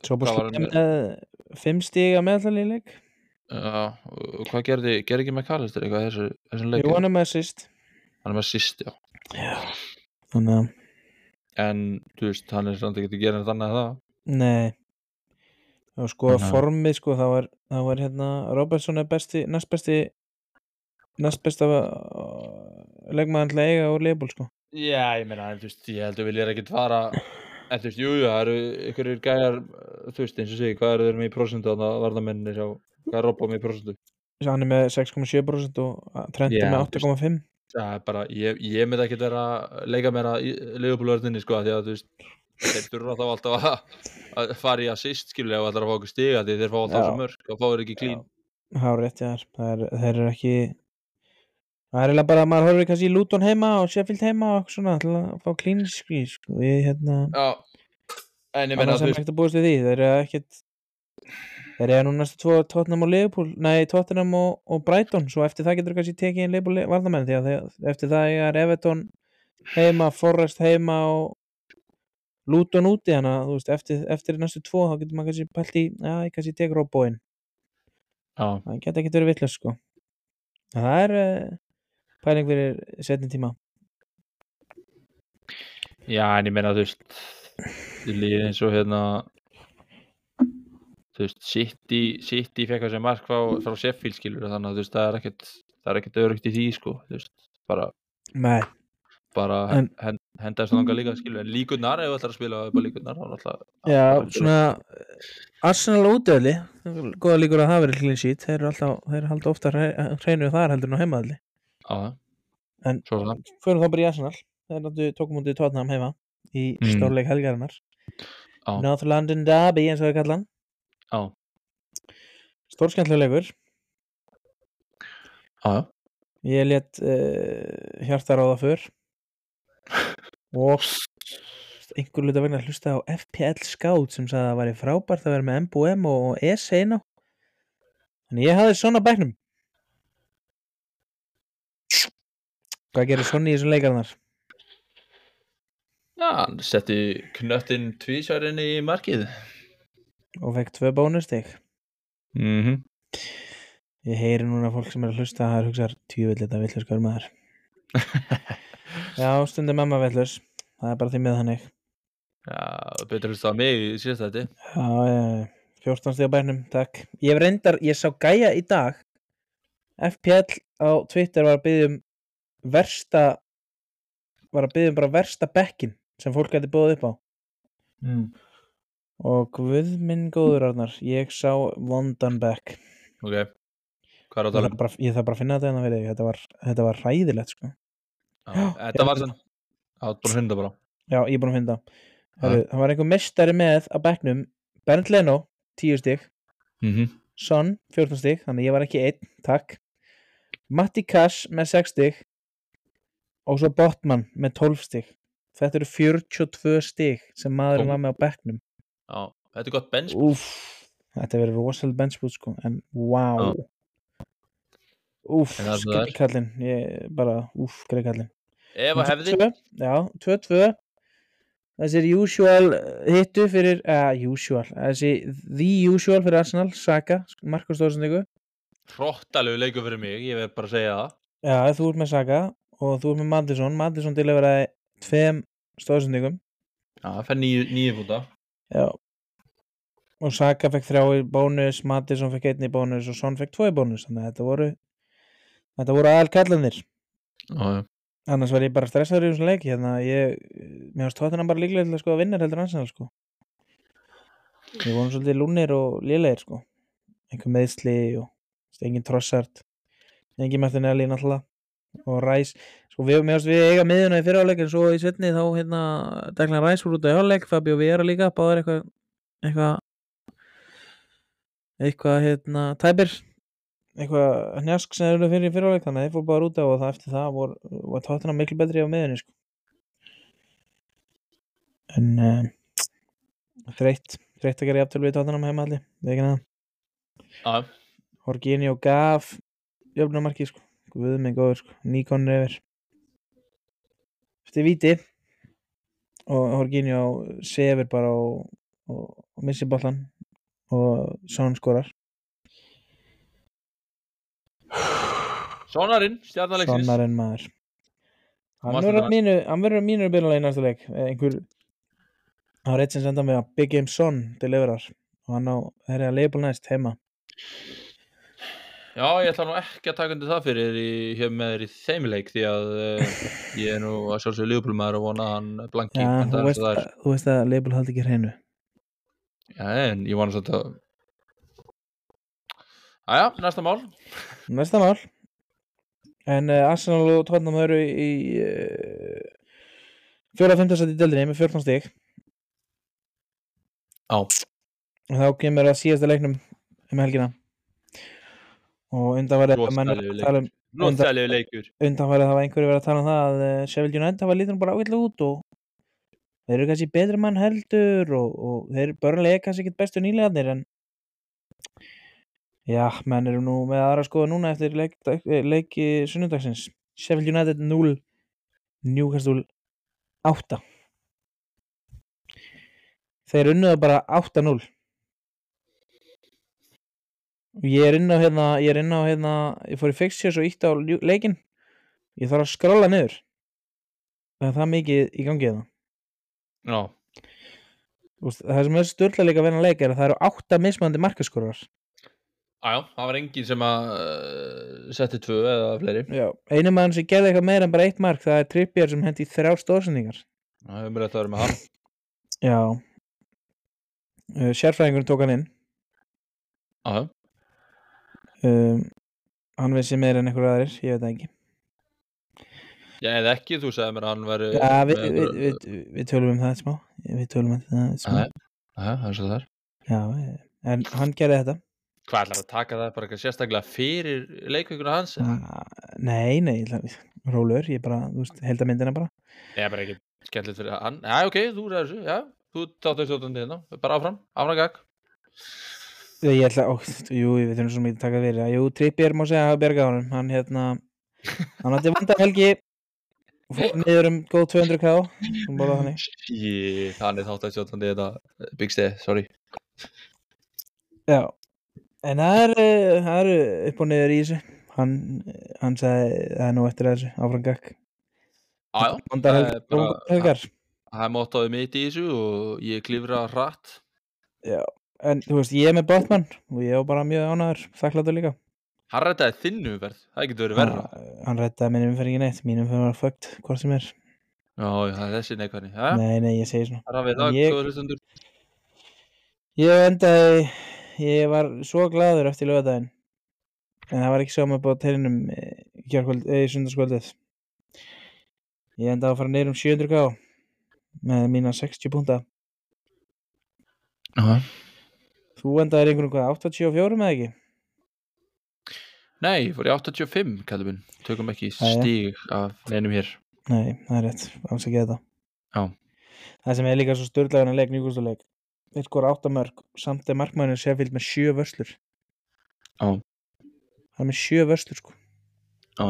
Svo bara hann með, með fimm stiga meðallali í leik. Já, og hvað gerði, gerði ekki McAllister eitthvað þessu, þessum leik, Jú, hann er með assist hann er með sýst, já, Já. Þannig að, en, þú veist, hann er samt ekki að gera annað en það, nei. Og sko Þannig að- formið sko þá er, þá er hérna Robertson er besti, næst besti næst besta að eiga úr leifból sko. Já, ég meina, en þú veist, ég held að viljið ekkert fara en þú veist, jú, jú, það eru einhverjir gæjar, uh, þú veist, eins og segi, hvað eru þeir með í prósentu þannig að varðamenninni sjá, hvað er Robbo með í prósentu? Svo hann er með 6,7% og Trent er með þú veist. 8,5 Er bara, ég, ég myndi ekkert vera að leika mér að leifupólvörðinni, sko, því að þú veist, þeir þurfa þá alltaf að, að fara í assist, skilur, ef allar að fá okkur stiga, því þeir fá alltaf Já. svo mörg og fá þeir ekki klín. Há rétt, já, það er, þeir eru ekki það er eiginlega bara að maður horfir kannski í Luton heima og Sheffield heima og svona til að fá klínskri sko. við hérna, Já, en ég meina, annars þú veist, að þeir eru ekkert þeir eru nú næstu tvo Tottenham og Liverpool nei, Tottenham og, og Brighton svo eftir það getur kannski tekið inn Liverpool varnamenn því að þeir, eftir það er Everton heima, Forrest heima og Luton úti þannig að þú veist, eftir, eftir næstu tvo þá getur maður kannski pælt í, já, ég kannski tek Robboinn já, það geta ekki verið vitlaus sko. En það er uh, pæling fyrir setni tíma. Já, en ég meina, þú veist, líð eins og hérna, þú veist, City, City fekk að sér mark frá, frá Sheffield, skilur, þannig að þú veist, það er ekkert, það er ekkert örugt í því, sko, þú veist, bara, Nei, bara En- hen, henda þessu þangað líka, skilur, en líkurnar, ef þú ætlar að spila upp á líkurnar, þá náttúrulega, já, bara- svona Arsenal útöðli góða líkur að það verið clean sheet þeir eru alltaf, þeir eru alltaf ofta hreinu þar heldur en á heimaðli það, En- er það, förum þá bara í Arsenal þeir náttu tókum mútið Tottenham heima í Mm. stórleik helgarinnar. North London Derby eins og við kallan á, stórskemmtluleikur á, já, ég let uh, hjartar á það fyrr og einhver luta vegna hlusta á FPL Scout sem sagði að það væri frábært að vera með MBM og, ESE inn á. Þannig ég hafði svona bæknum hvað gerir svona í þessum leikarnar? Já, hann setti knöttin tvísvar inn í markið, og fekk tvö bónustig. Mhm, ég heyri núna fólk sem er að hlusta að það er hugsar tjúvill þetta villus hver maður já stundum mamma villus það er bara því með þannig. Já, betur hlusta á mig síðast þetta, Já, já, 14 stíð á bænum, takk. Ég reyndar, ég sá gæja í dag. FPL á Twitter var að byggja um versta var að byggja um bara versta bekkin sem fólk gæti búið upp á. Mm. Og guð minn góður Arnar ég sá vondan bekk. Ok, hvað er á ég tala þarf bara, ég þarf bara að finna þetta hérna fyrir þig þetta var, þetta var hræðilegt sko. Já, þetta var sem Já, þú búin að finna það bara. Já, ég er búin að finna það það var einhver mestari með á bekknum Bernd Leno, 10 stík mm Son, 14 stík, þannig ég var ekki einn, takk. Matti Cash með 6 stík og svo Botman með 12 stík þetta eru 42 stík sem maðurinn var með á bekknum Já, þetta er gott bench Úff, þetta verður rosalega benchboot sko en wow, Úf, er. skrikkallinn Ég bara, úf, skrikkallinn Ef að hefði 2-2, Já, 2-2 Þessi er usual hittu fyrir uh, Usual, þessi The usual fyrir Arsenal, Saka Markus Stórsendingu Hróttalegu leikur fyrir mig, ég verð bara að segja það. Já, þú ert með Saka og þú ert með Madison Madison til að vera tveim stóðsendingum Já, það fær nýju fúta Já. Og Saka fekk þrjá í bónus Madison fekk einn í bónus og Son fekk tvo í bónus þannig að þetta voru þetta voru aðal kallanir Já, já. Annars var ég bara stressaður í þessum leik hérna ég, mér varst tóttina bara líklega til að sko að vinna heldur Arsenal sko. Við vorum svolítið lúnir og lélegir sko. Einhver meðsli og engin trossart engin Martinelli náttúrulega og Ræs sko við, varst við eiga miðuna í fyriráleik en svo í setni þá hérna Declan Ræs voru út á hjáleik Fabio Vera líka báður eitthvað eitthvað eitthvað hérna tæpir eitthvað njask sem eru fyrir fyriráleik þannig að þeir fór bara út á og það eftir það vor, var tóttina miklu betri á miðunni sko. en uh, þreytt þreytt að gera jafntölu við tóttina heima allir við ekki neða Horginio gaf jöfnumarki sko. Guð minn góður sko. Nikon yfir eftir viti og Horginio sefur bara og, og, og missi bollan og Son skorar. Sonarinn, stjarnalegsins Sonarinn maður. Hann verður að mínu byrjulega í næsta leik. Eh, einhver var eitt sem senda mig að Big Game Son til yfirar og hann á það er að leifból næst heima Já, ég ætla nú ekki að taka undir það fyrir í, hér með þér í þeim leik því að uh, ég er nú að sjálfsögðu lífbólmaður og vona hann blanki Já, þú veist, að, þú veist að leifból haldi ekki hreinu. Já, en ég vona svolítið að Æja, næsta mál. Næsta mál. En uh, Arsenal og Tottenham eru í uh, fjóra að seti í deldinni með 14 stig. Já, og þá kemur að síðasta leiknum um helgina og að að tala um Róttæliðu leikur undanfarið hafa einhverju verið að tala um það að uh, Sheffield United hafa lítur bara ágætlega út og þeir eru kannski betri mann heldur og, og þeir börnlega kannski ekki bestu nýlegaðnir en já, menn eru nú með aðra skoða núna eftir leik, eh, leiki sunnundagsins Sheffield United 0 Newcastle 8 þeir unnuða bara 8-0 og ég er inn á hérna ég er inn á hérna, ég fór í fixtures og ítti á leikinn. Ég þarf að skrolla niður. Það er það mikið í gangi hérna. Já, veist, það sem er störla líka að vera að leika er að það eru átta mismandi markaskorar Æjá, það var enginn sem að uh, setti tvö eða fleiri. Já. einu maður sem gerði eitthvað meira en bara eitt mark það er Trippier sem hendi þrjá stóðsendingar Það hefur mér að vera með hann. Já. Uh, sérfræðingurinn tók hann inn. Já, um, hann vissi meira en einhver aðrir ég veit ekki. Já, eða ekki, þú sagði mér að hann væri já, við, við, við, við, við tölum um það smá. Við tölum um það smá. Já, það er svo það er já, eh, en hann gerði þetta. Hvað ætlar að taka það bara eitthvað sérstaklega fyrir leikvíkuna hans? eða? Ah, nei, nei, rólur ég bara, þú veist, held að myndina bara. Ég er bara ekki skemmtilegt fyrir hann. Já, ok, þú ræður þessu, já. Þú tátur stjórnandi hérna, bara áfram, áfram gag ég ætla, ó, jú, við þurfum svo mikið að taka fyrir. Það. jú, Trippier má segja að hafa bjargað honum. Hann hérna, hann átti vanda helgi. Niður um góð 200 ká hún bóla þannig. Shit, hann er þátt að stjórnandi þetta. Big Stay, sorry. Já, en það er upp og niður í þessu. Hann, hann sagði það er nú eftir þessu, áfram gakk er helgar, það er mótaði mitt í þessu og ég klifra hratt. Já, en þú veist, ég er með Botman og ég er bara mjög ánæður, þakkláttur líka. Hann rættaði þinnu umferð, það getur verið verra. Hann, hann rettaði minn umferð ekki neitt mínum fyrir að fögt, hvort sem er. Já, það er þessi neikvæðni. Nei, nei, ég segi svona. Það, Ég- Ég endaði, ég var svo gladur eftir lögadaginn en það var ekki svo með búið teirinum í kjárkvöld, eða í sundarskvöldið ég endaði að fara neyrum 700 ká með mína 60 púnta Já þú endaði einhverjum hvað, 84 með ekki? Nei, ég fór í 85, kallum minn. Tökum ekki stíg af neinum hér. Nei, það er rétt, áns að geta Já. það sem er líka svo störðlegan að leik, njúkustuleik þeir skora 8 mörg, samt er markmæðinu Sheffield með 7 vörslur. Já. það er með 7 vörslur sko. Já,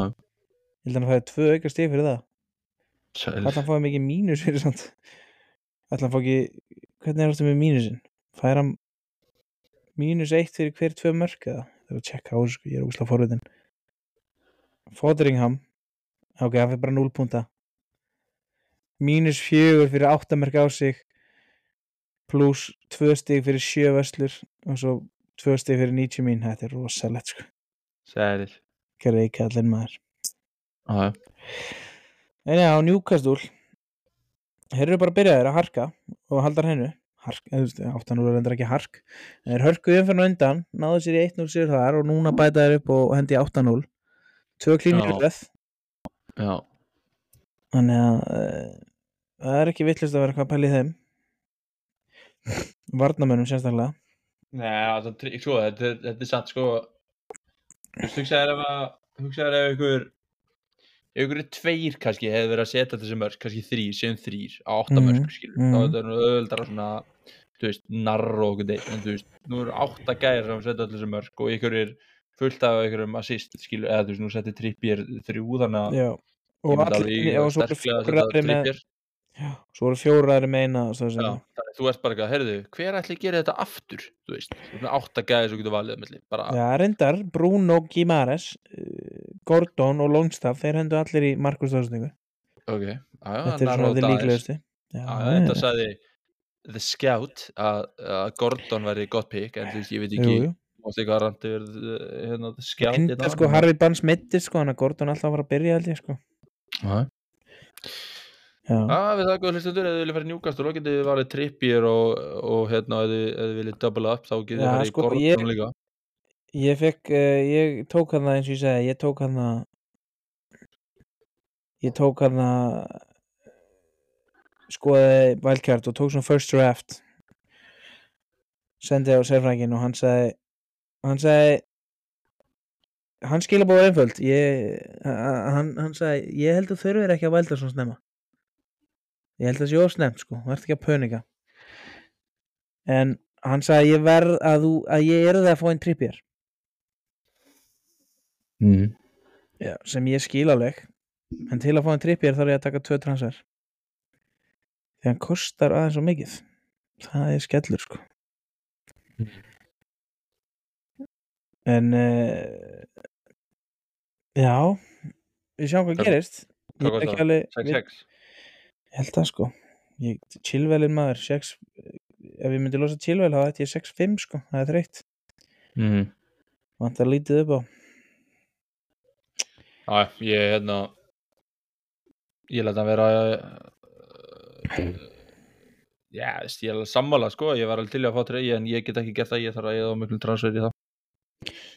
Ég held að hann fæði tvö auka stig fyrir það. Sæl. Ætla hann fáið mikið mínus fyrir samt? Ætla hann fá ekki Hvernig er þetta með mínusin? Fær hann mínus eitt fyrir hver tvö mörk eða? Það er að tjekka á þessu, ég er úslega forvitin. Fodringham Ok, hann fyrir bara 0 púnta Mínus fjögur fyrir 8 mörk á sig Plus 2 stig fyrir 7 verslur og svo 2 stig fyrir 90 mín. Þetta er rosalegt sko. Sæl Gerði ekki allir maður. Já, En já, Newcastle. Þeir eru bara byrjaðir að harka og halda hennu hark, áttan úr endur ekki hark. En þeir hörkuðu umfyrir undan náðu sér í 1-0 sér þar og núna bæta þeir upp og hendi 8-0 tvö klínir röð já, þannig að uh, það er ekki vittlust að vera eitthvað að pæla í þeim. Varnamönnum sérstaklega. Nei, það, sko, þetta, er- þetta er satt, sko. Hugsaður ef að hugsaður ef ykkur ykkur er tveir kannski hefði verið að setja þessi mörg kannski þrýr, sem þrýr á átta Mhm, mörg, skilur mhm. þá er þetta nú öðvöldara svona þú veist, narr og okkur deitt en þú veist, nú eru átta gæjar sem setja allir þessi mörg og ykkur er fullt af ykkur um assist, skilur, eða þú veist, nú setja trippir þrjú, þannig að já og, allir, og svo að fjóraðri með, já, svo voru fjóraðri með eina Já, að þú ert bara eitthvað, heyrðu, hver ætli að gera þetta aftur, þú veist, veist, með átta gæði sem getur valið, Já, reyndar, Bruno Gimares uh, Gordon og Longstaff þeir hendu allir í Markus Þórsningu ok, er aðeins. líklegustu Já, já, þetta sagði The Scout að, að Gordon væri gott pick, en þú veist, ég veit jú, ekki, jú. eitthvað randi verið, hérna, The Scout, Enda sko Harvey Barnes mittist sko hann að Gordon alltaf var að byrja ég sko Já, Já, Já, við það góð hlustundur, ef þið viljið fara í Newcastle, þá getið valið Trippier og, og hérna, ef þið, viljið double up, þá getið þið farið í sko, Gordon ég- líka. ég fekk uh, ég tók hann það eins og ég segi ég tók hann það ég tók hann það skoði Wildcard og tók svona first draft. Sendi á sérfrængin og hann sagði hann sagði hann skilja búið einföld. Ég, hann, hann sagði ég held að þurfir ekki að vælda svona snemma. Ég held að það sé ósnemt sko. Þú ert ekki að pönika. En hann sagði ég verð að þú að ég er það að fá einn trippjar Mm. Sem ég skil alveg. En til að fá einn trippjar þarf ég að taka tvö transfer því hann kostar aðeins og mikið. Það er skellur sko. En uh, já við sjáum hvað gerist. ég ekki alveg 6-6. ég held það sko. Chillvelin maður 6, ef ég myndi losa chillvel þá ætti ég 6-5 sko, það er þreytt. Mm. vantar lítið upp á. Já, ég, hérna, ég læt að vera, já, ég er alveg sammála, sko, ég var alveg til að fá treyja, en ég get ekki gert það, ég þarf að eða á miklum transfer í það.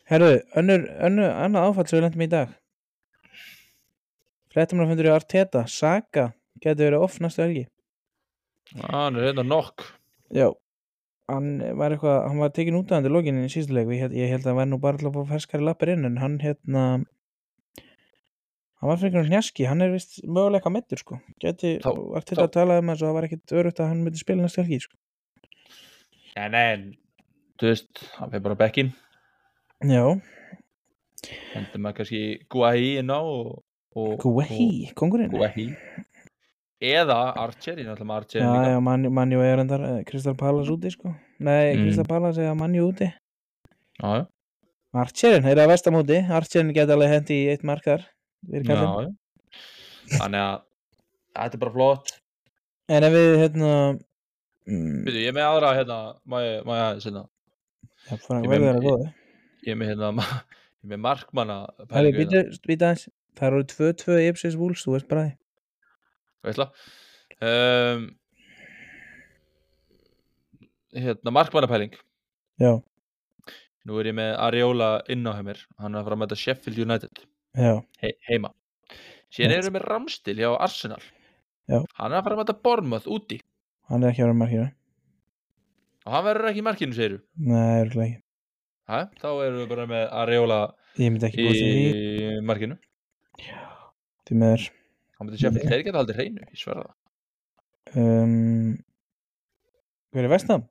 Herðu, önnur, önnur, annað áfall sem við lendum í dag. Fréttamannafundur í Arteta Saka getur verið off næstu helgi. Já, hann er hérna nokk. Já Hann var eitthvað, hann var tekin út af hann til lokinni í síðustu leik. Og ég, ég held að hann væri nú bara að fá ferskari lappir inn en hann hérna hann var fyrir hnjaski, hann er vist möguleika mittur sko, geti, Þá- Arteta að tala um þess að það var ekkit örugt að hann myndi spila næstu helgi sko. En, en, þú veist, hann fyrir bara á bekkinn, Já, hendur maður kannski Guahi inn á Guehi, kongurinn Guahi. Eða Archer, ég náttúrulega Archer Já, já, Manju man er endar Kristal Palace úti sko. Nei, Mm. Kristal Palace eða Manju úti. Já, já, Archerin, að vestamóti Archerin geti alveg hendi í eitt mark þar já. Þannig að þetta er bara flott. En ef við hérna mm, Byrju, ég er með aðra, hérna, má ég, má ég aðeins, hérna, ja, fara, ég verður með- það góði ég er með, hérna, ma- ég er með markmanna Hæli, pælingu hérna. býta, býta aðeins. Það eru 2-2 Ipsis Wolves, þú veist bara því veitla um, hérna markmannapæling. Já, nú er ég með Ariola inn á heimir hann er að fara að mæta Sheffield United he heima. Síðan erum við Ramstil hjá Arsenal. Já. hann er að fara að mæta Bournemouth úti. Hann er ekki að vera markina og hann verður ekki í markinu segir Nei, örugglega ekki. Ha? þá erum við bara með ekki í í markinu. Því með þér hann mæta Sheffield, þeir geta aldrei hreinu ég sverða um, Hver er vestam?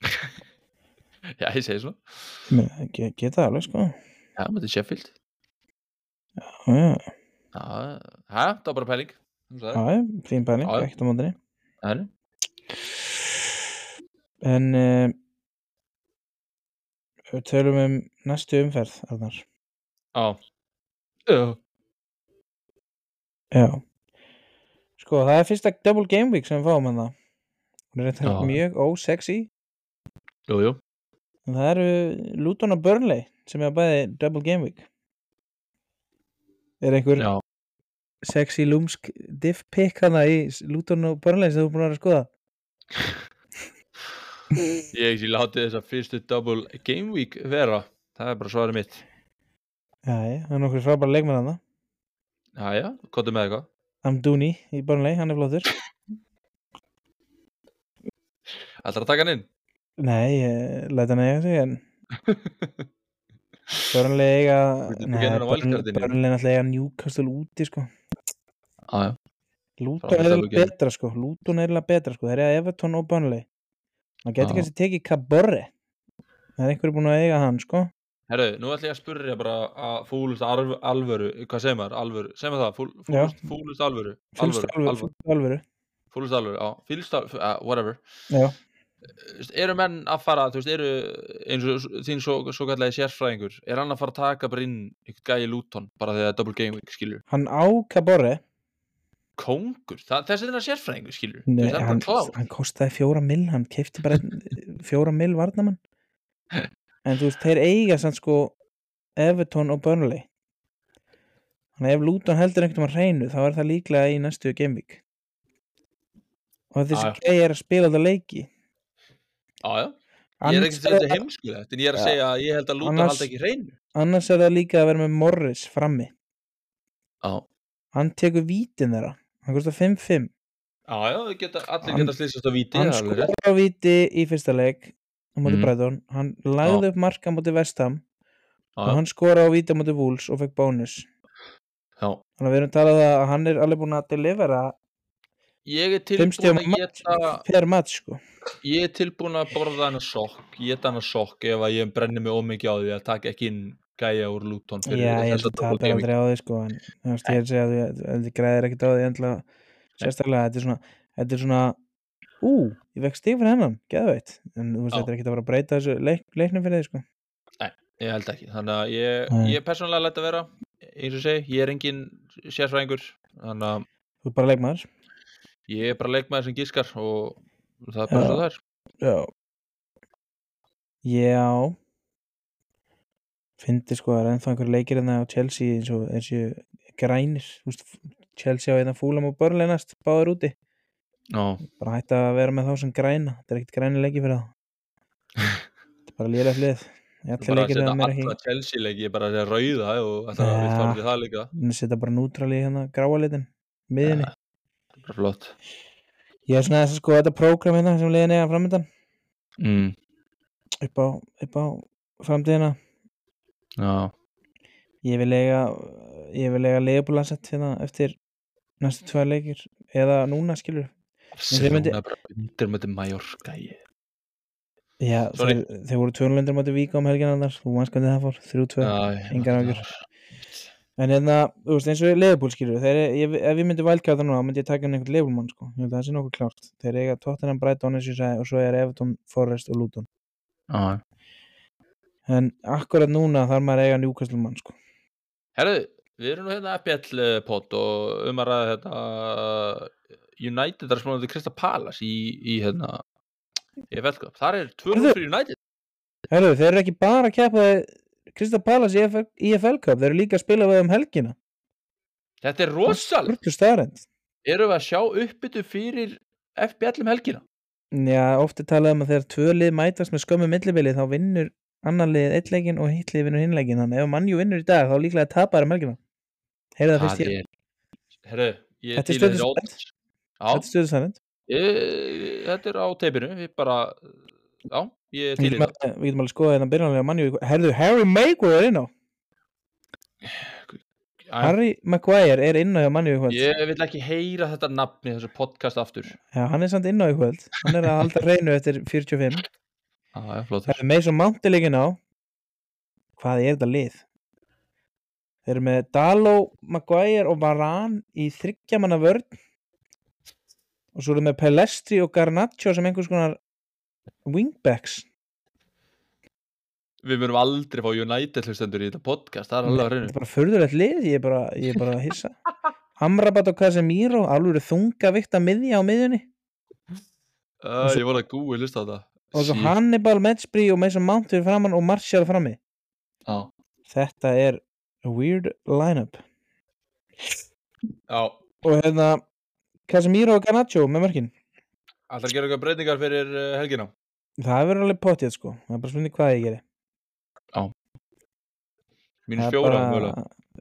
já, ég segi svona. Geta alveg sko. Já, mæta Sheffield. já, Já, hæ, það var bara pæling Þú já, fín pæling, ekkert á mótinni Það er en uh, við tölum um næstu umferð Arnar. Já. Já já. Sko, það er fyrsta double game week sem við fáum hann það hún er þetta mjög ósexy. Jú, jú. En það eru Luton og Burnley sem er bæði double game week er einhver Já, sexy lúmsk diff pick hana í Luton og Burnley sem þú er búin að vera að skoða? Ég ekki látið þess að fyrstu double game week vera. Það er bara svarið mitt. Já, já, það er nokkur frábæra leikmenn hana Já, já, kottu með eitthvað. Amdouni í Burnley, hann er flottur. Ætlar að taka hann inn? nei, ég læt hann eiga sig en Burnley eiga á wildcardinu. Burnley náttúrulega eiga Newcastle úti sko. Luton Frábært er game. betra sko. Luton er eiginlega betra sko, þeir eiga Everton og Burnley. Maður getur kannski tekið Caborre það er einhverju búin að eiga hann sko. Herru, nú ætla ég að spurja bara að fúlust alvöru, hvað segir maður, alvöru, segir maður það, fúl, fúlust, fúlust alvöru, Fúlst alvöru, alvöru, alvöru, alvöru. fúlust alvöru, whatever, Já, eru menn að fara, þú veist, eru eins og þín svo, svo kallagi sérfræðingur, er hann að fara að taka bara inn eitthvað gæi Luton, bara þegar það er double game week, skilur, hann á Caborre kongur, það, þessi er það sérfræðingur, skilur, þú Nei, veist, hann, klár, hann kostaði fjóra mill hann keipti bara fjóra mill varnamann en þú veist, þeir eiga sann sko Everton og Burnley. Þannig að ef Luton heldur einhvern veginn hreinu þá er það líklega í næstu gameweek og þessi gæi er að spila þetta leiki já, já, ég er ekki að segja þetta heimskulegt, en ég er að Já. segja að ég held að Luton Annars- haldi ekki hreinu, annars er það líka að vera með Morris frammi. Já, hann tekur vítin þeirra hann kostar 5-5 já, já, geta, allir Hann- geta slýsast á víti, hann skora á víti í fyrsta leik á móti Mhm. Brighton. Hann lagði upp marka á móti Vestham Já, og hann skora á víti á móti Wolves og fekk bónus. Já, þannig að við erum talað að hann er alveg búin að delivera ég er 5 stíðum tilbúin að geta match sko. Ég er tilbúin að borða hana sokk, geta hana sokk ef að ég brenni mig ómikið á því að taka ekki inn gæja úr Luton já, ég held að það er aldrei á því sko en þú veist, ég er að að að þið græðir ekkert á því endla sérstaklega, þetta er svona þetta er svona, ú, ég vekk stíf fyrir hennan geðveitt, en þú veist, þetta er ekkert að fara að breyta þessu leik, leiknum fyrir þið sko. Ég held ekki, þannig að ég, Nei. ég persónulega læt að vera, eins og segi, ég er engin sérfræðingur, þannig að þú er bara leikmaður ég er bara leikmaður sem gískar og það er bara svo það er. já. Já. Fyndi sko, það er ennþá einhver leikir hérna á Chelsea eins og þessi grænir, þú veist, Chelsea á einna fúlam og börnlega næst, báður úti. Já, bara hætta að vera með þá sem græna þetta er ekkert græni leiki fyrir það þetta er bara lýra hlið allir bara að setja það alla Chelsea leiki, ég bara að segja rauða og það er að það líka. Hún setja bara nútral í hérna gráa litin miðinni. Það er flott. ég er svona að sko þetta prógram hérna sem liðin eiga framöndan Mm. upp á, á framtíðina Já, ég vil eiga ég vil eiga leifbúlansett hérna eftir næstu tvær leikir eða núna skilur þeir myndi- Barcelona bara undir með Mallorca, já, þeir, þeir voru 200 móti víka um helginandar þú manns hvernig það fór, 3-2 Já, engar áhyggjur. En hérna, þú veist eins og leifbúl skilur þeir, ég, ef ég myndi vælkjáta núna þá myndi ég taka inn einhvern leifbúlmann sko, ég held að það sé nokkuð klárt þeir eiga Tottenham, Brighton eins og ég sagði, og svo er Everton, Forrest og Luton Já, en akkurat núna þarf maður að eiga Newcastle mann sko. Herðu, við erum nú hérna FBL pot og um að ræða þetta United er til Krista Palace í, í hérna í FL-cup. Þar er 2-0 Heyrðu. fyrir United. Herru, þeir eru ekki bara að keppa Krista Palace í EFL, EFL Cup, þeir eru líka að spila við um helgina Þetta er staðrend Erum við að sjá uppbyttu fyrir FBL um helgina? Já, oft er talað um að þegar tvö lið mætast með skömmu millibili þá vinnur annar lið eitt leikin og hitt lið vinnur hinn leikin þannig ef mannjú vinnur í dag þá líklega tapar um helgina Heyrðu það fyrst ég. Herðu, ég Þetta er odds. Þetta er Já, stöðu staðrend ég, þetta er á teipinu. Við bara, já, ég til í þetta. við getum alveg skoðað hérna byrjanlega mannjú Herðu, Harry Maguire er inn á Harry Maguire er inn á hjá mannjú í kvöld Ég vil ekki heyra þetta nafni þessu podcast aftur. Já, hann er samt inn á í kvöld Hann er að halda reynu eftir 45 Já, já, flott. Það er Mason Mount er líkin á Hvað er þetta lið? þeir eru með Dalo, Maguire og Varane í þryggjamanna vörn og svo eru með Pelestri og Garnaccio sem einhvers konar wingbacks. Við munum aldrei fá United hlustendur í þetta podcast, það er alveg að Þetta reynu er bara furðulegt lið, ég er bara, ég er bara að hissa. Amrabat og Casemiro alveg eru þunga vikt að miðja á miðjunni. Uh, Ég voru að gúi hlusta á þetta og svo Shit. Hannibal, Metsbri og Mason Mount fyrir framann og Martial frammi. Já, þetta er a weird lineup. Já. Og hérna Casemiro og Garnaccio með mörkin. Að gera eitthvað breytingar fyrir uh, helgina það verður alveg pottið sko. Það er bara spurning hvað ég geri. Mínus Það er fjóra, bara,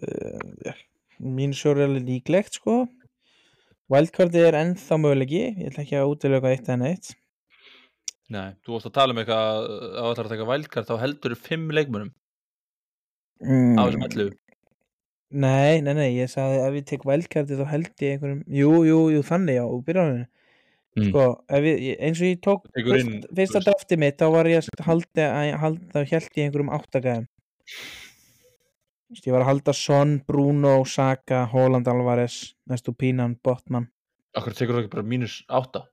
uh, mín sjóri er alveg líklegt sko. Wildcardi er ennþá mögulegi ég ætla ekki að útilega eitt en eitt Nei, þú vorst að tala um eitthvað að þú ætlar að taka vælkart þá heldur þú fimm leikmönum mm. á þessum 11 Nei, nei, nei, ég sagði ef ég tek wildcardi þá held ég einhverjum Jú, jú, jú, þannig já, úr byrjaninu Mm. Sko, ég- eins og ég tók inn, fyrsta drafti mitt þá var ég að halda, þá held ég einhverjum áttagæðum. Ég var að halda Son, Bruno, Saka, Holland Alvarez Næstu Pínan, Botman. Akkur tekur þú ekki bara mínus átta?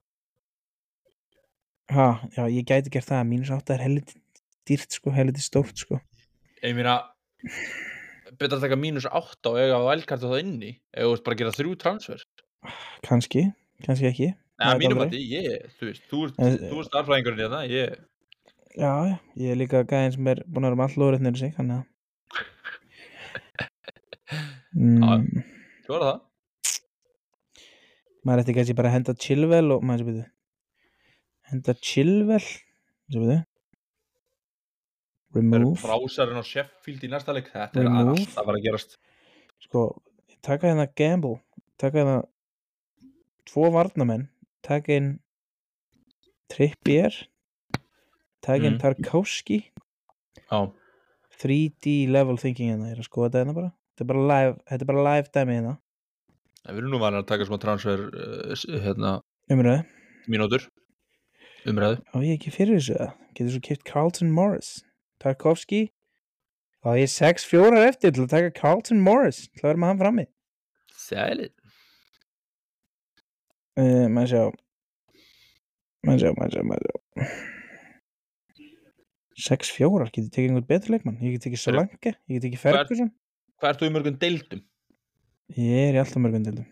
Ha, já, ég gæti gert það, mínus átta er helviti dýrt sko, helviti stórt sko. Ég meina betra að taka mínus átta og eiga vælkartu það inni eða bara gera þrjú transfer Kannski, kannski ekki Nei, mínum að því, ég, þú veist, þú þú ert starfræðingurinn í þetta, ég, Já, já, ég er líka gæðin sem er búin að vera með all nýri sig, þannig að mm, þú var það. maður ætti kannski bara að henda Chilwell og maður sem byrju henda Chilwell sem byrju Það eru remove, brásarinn á Sheffield í næsta leik, þetta er Remove. allt að fara að gerast. sko taka hérna Gamble, taka hérna tvo varnamenn taka inn Trippier. Taka inn Mm. Tarkovski Já, 3D level thinking hérna, ég er að skoða þetta hérna bara. Þetta er bara live, þetta er bara live dæmi hérna. Við erum nú vanið að taka smá transfer, uh, hérna, umræðu, mínútur, umræðu. á ég ekki fyrir þessu eða? getur svo kipt Carlton Morris. Tarkovski þá er ég 6-4 eftir til að taka Carlton Morris. Til að vera með hann frammi? Sælir. Uh, maður sjá maður sjá, maður sjá, maður sjá 6-4, getur tekið einhvern betur leikmann? Ég get tekið Solanke, ég get Hver- Ferguson. Hvað ert þú í mörgum deildum? ég er í alltaf mörgum deildum.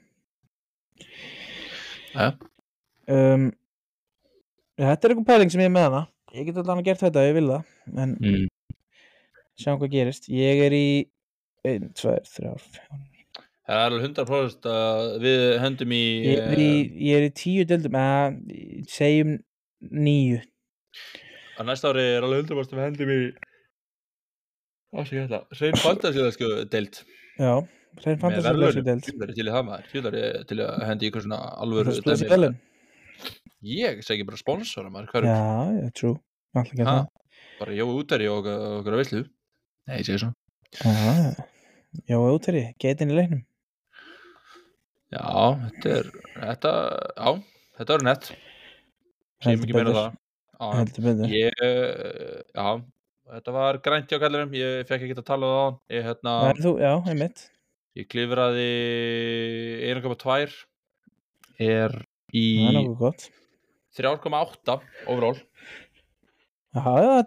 Ja. um, þetta er eitthvað pæling sem ég er með hana. Ég get alltaf gert þetta ef ég vil það en Mm. sjáum hvað gerist. Ég er í 1, 2, 3, 4 Það er alveg 100% að við hendum í... ég er í, ég er í 10 deildum eða segjum 9 eh, Að næsta ári er alveg 100% að við hendum í... Hvað sé ég þetta? Svein Fantasíða sko deild. já, hrein verðlaunum. deild Tjúlar er til í það maður. Tjúlar er til að hendi í eitthvað svona alvöru er spilsi dæmi. velun Ég segi bara sponsora maður. Já, já, true alltaf Ha? það bara Jói útæri og okkur- að veislu? Nei, ég segi svona. já, já, útæri, getin í leiknum Já, þetta er, þetta, já, þetta er nett. Heldur ekki meina betur. það. Já, Ég, já, þetta var grænt hjá kallurum, ég fekk ekki að tala um það á hann. Ég, hérna, Það er þú, já, einmitt ég klifraði 1,2 er í það er nokkuð gott 3,8 overall. já, það er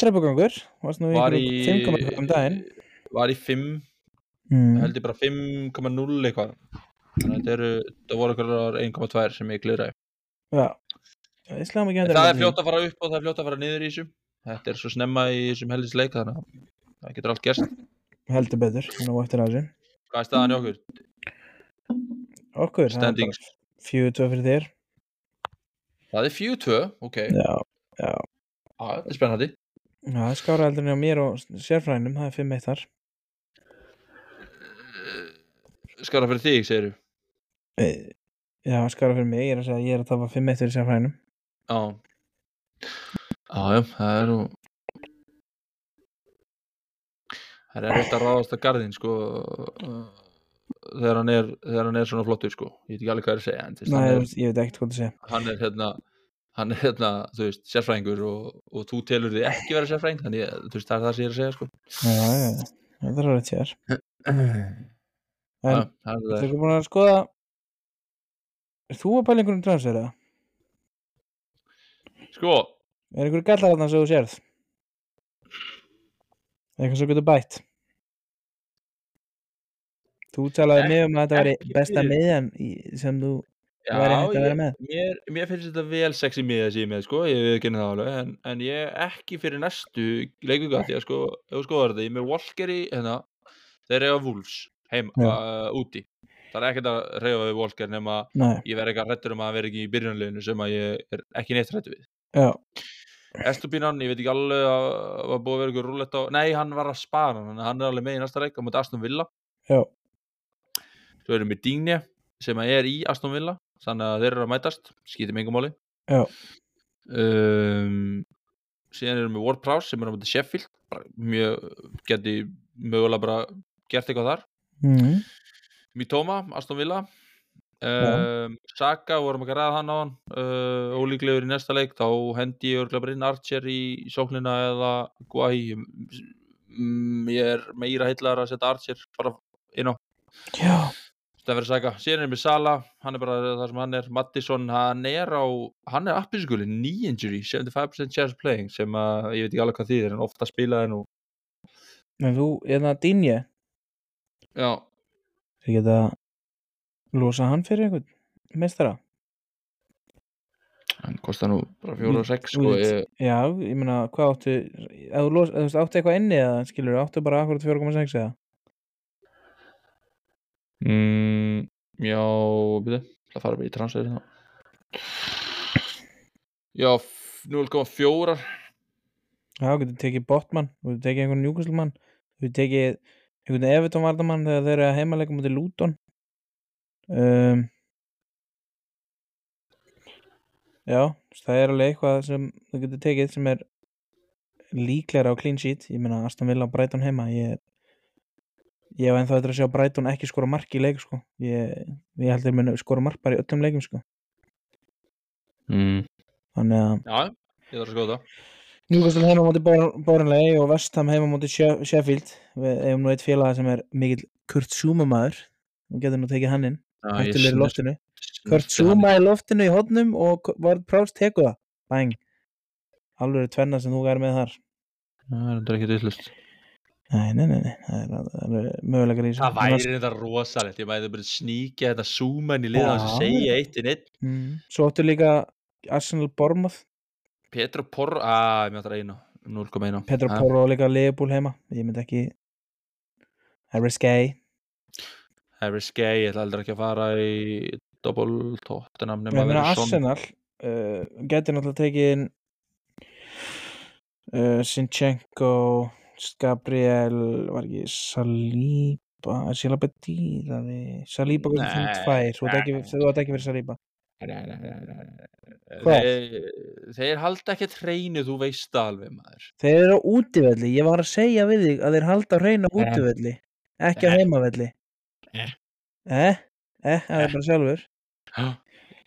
í Var í, 5,5 um daginn var í 5, mm. held ég bara 5,0 eitthvað. Þannig að þetta það voru eitthvað 1,2 sem ég En hendur það er fljótt að fara upp og það er fljótt að fara niður í þessu. Þetta er svo snemma í þessum helgisleik þannig að það getur allt gerst. heldur betur, nú eftir að þessu Hvað er staðan í okkur? okkur, Standings. fjögur tvö fyrir þér Það er 4-2, ok. já, já, Já, þetta er spennandi. já, það er skára heldur en á mér og sérfræðinum, það er 5-1 þar Skara fyrir þig, segir Eh, já, skára fyrir mig, ég er að segja ég er að tafa 5-1 fyrir sérfræðinum Já. Já, það er nú... Það er erfitt að ráðast að garðin, sko, uh, þegar hann er, þegar hann er svona flottur, sko. Ég veit ekki alveg hvað er að segja, Nei, er, ég veit ekkert hvað það segja hann er hérna, hann er hérna, þú veist, sérfræðingur og, og þú telur þig ekki vera sérfræðing, þannig, þú veist, það er það sem ég er að segja, sko. já, já, já, það er alveg tjær En það Þú það. ekki búin að skoða Er þú að pæla einhverjum transfer eða? Sko, Er einhverju gallar þarna sem þú sérð? Eitthvað sem getur bætt Þú talaði mig um að þetta væri besta miðjan sem þú já, að ég, mér, mér finnst þetta vel sexy miða ég er með, sko, ég við kynna það alveg, en, en ég ekki fyrir næstu leikvíka, því að sko, ef þú skoðar þetta, ég með Walker í, hérna, þeir eiga Wolves, heim, Já. uh, úti. Það er ekkert að reyfa við Walker nema Nei, ég verð eitthvað hrættur um að verði ekki í byrjunleginu sem að ég er ekki neitt hrættur við. Estupinan, ég veit ekki alveg að var búið að vera ykkur rúlett á, nei, hann var að spara hann, er alveg með í næsta leik á mútið Aston Villa. já, Svo erum við Digne sem að er í Aston Villa þannig að þeir eru að mætast, skýtum engum máli. Já, um, síðan erum við Ward Prowse sem er á mútið Sheffield mjög, geti mögulega bara gert eitthvað þar. Mm, Mitoma, Aston Villa. Um, Saka, vorum ekki að ræða hann á hann uh, ólíklegur í næsta leik þá hendi ég örgulega bara inn Archer í, í sóknina eða Guai mm, ég er meira heillar að setja Archer bara inn á. Já, Það verður Saka, síðan er með Sala hann er bara það sem hann er, Mattisson hann er á, hann er appiskuli knee injury, 75% chance playing sem að ég veit ekki alveg hvað þýðir en ofta spilaði nú. En þú, eða Dinje já, Þeir geta losa hann fyrir einhvern meistara. Hann kostar nú bara 4 og 6 sko, ég, Já, ég meina, hvað áttu ef þú áttu eitthvað inni eða skilur, áttu bara akkurat 4,6 eða? Mm, já byrju, það fara við í transfer hérna. já, f- 0,4 Já, þú getur tekið Botman, þú getur tekið einhvern Newcastle-mann þú getur tekið einhvern Everton vardamann þegar þeir eru að heimalega mútið Luton. Um, Já, það er alveg eitthvað sem þú getur tekið sem er líklegra á clean sheet. Ég meina Aston Villa og Brighton heima ég, ég hef ennþá eftir að sjá Brighton ekki skora mark í leik sko. Ég, ég held þeir muni skora mark bara í öllum leikum sko. Mm. þannig að já, ég þarf að skoða það Newcastle heima móti Bóranlegi og Vestham heima She- Sheffield. Við eigum nú eitt félag sem er mikill Kurt Zuma maður. Og getur nú tekið hann inn. Snerti Kurt Zuma í loftinu í hodnum og var prást teku það. Bang. Alveg tvenna sem þú er með þar. Það er þetta ekki dillust nei, nei, nei, nei, það er, það möguleikar í þessu. Það væri þetta rosalegt, ég mæði bara sníkja þetta súmenn í liða Já. og segja eitt inn eitt mm. svo áttu líka Arsenal Bournemouth Petro Porro, að, ég þetta einu 0,1 Petro Ha, Porro líka Leopold heima. Ég myndi ekki það er risky Harry Skei, ég ætla aldrei ekki að fara í double tóttunum ég meina Arsenal uh, getur náttúrulega tekið inn uh, Sinchenko Gabriel var ekki Saliba Saliba dýrari? Saliba kostar 52 þú átt ekki, fyrir Saliba? Þeir, þeir halda ekki hreinu, þú veist alveg maður. Þeir eru á útivelli, ég var að segja við þig að þeir halda hreina á Eh. útivelli ekki á Eh. heimavelli. Eh. eh, eh, það er bara sjálfur.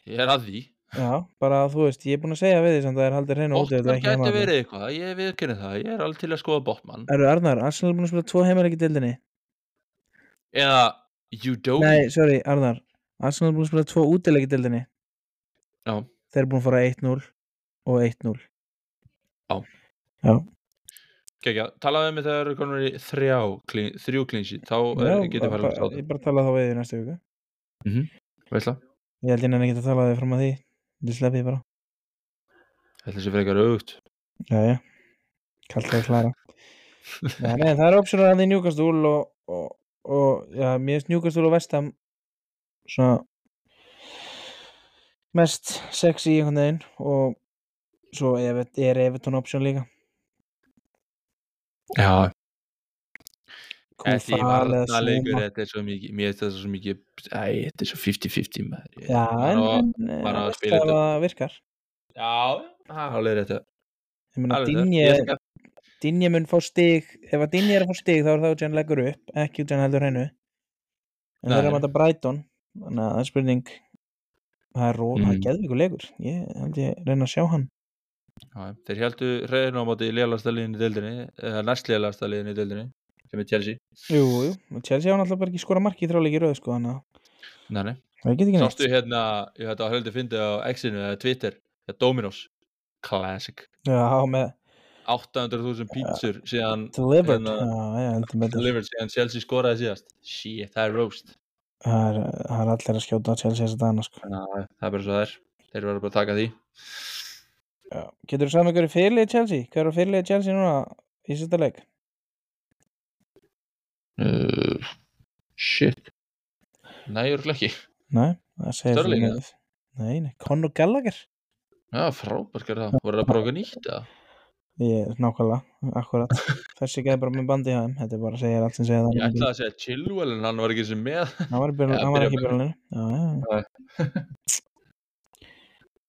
Ég er að því. Já, bara þú veist, ég er búin að segja við því samt að þeir halda hreina á útivelli Botman ekki gæti verið eitthvað, ég viðkynni það Ég er alveg til að skoða Botman. Eru Arnar, Arsenal er búin að spila tvo heimaleiki dildinni Eða Udogi Nei, sorry, Arnar. Arsenal er búin að spila tvo útileiki dildinni Já. Þeir eru búin að fara 1-0 og 1-0 Já. Já, Kekja, talaðu mig þegar er í þrjá clean, þrjú klínsi, þá getur bara, farið að bara, státa ég bara tala þá við því næstu viku. Veistla, Ég held ég nenni ekki að tala við fram að því. Ég sleppi því bara. Þetta sé frekar auðvut Já, já, kallt að klara. Já, nei, það er optionar að því njúkastúl og, og, og já, mér finnst njúkastúl og vestam svona mest sexy í einhvern veginn og svo er, er Everton option líka Já, þetta er svo mikið, mér finnst þetta svo mikið, æ, þetta er svo 50-50 maður. Ég- Já, bara en, að að þetta. það virkar Já, það er rétt. Ég meina. Dinje, Dinje mun fá stig ef að Dinje er að fá stig þá er það sem hann leggur upp ekki sem hann heldur hennu en þeir eru að mæta Brighton þannig að það er spurning það er róð, það er Mm. geðvíkur leikur. Ég held ég reyna að sjá hann. Að- já, Þeir heldu hreinu á móti lélegasta liðin í deildinni, eða næst lélegasta liðin í deildinni. sem er Chelsea. Jú, jú, Chelsea hafa náttúrulega ekki skora marki í þráleiki rauð sko, þannig að það get ekki neitt. Sástu hérna, ég þetta var heldur fyndið á X-inu eða Twitter, hérna Dominos. Classic. Já, með 800.000 pítsur síðan delivered. hérna, Já, já, delivered síðan Chelsea skoraði síðast. Shit, það er roast Það er, það er allir að skjóta á Chelsea þess að dana sko. Já, það er bara svo það er Þeir verður bara að taka því Já. Getur þú saman í fyrirlið Chelsea? Hver er fyrirlið Chelsea núna í sérsta leik? uh, Shit Nei, ég er ekki Nei, það segir Sterling, svo mikið. Nei, nei, Conor Gallagher Já, frábært gerði það Voru það bara okkur nýtt eða? Ég, nákvæmlega, akkurat. Þessi geði bara með bandi í hæðum Þetta er bara að segja allt sem segja það Ég ætlaði að segja Chilwell en hann var ekki sem með. Hann var, í byrjun, Ja, hann var ekki. Nei.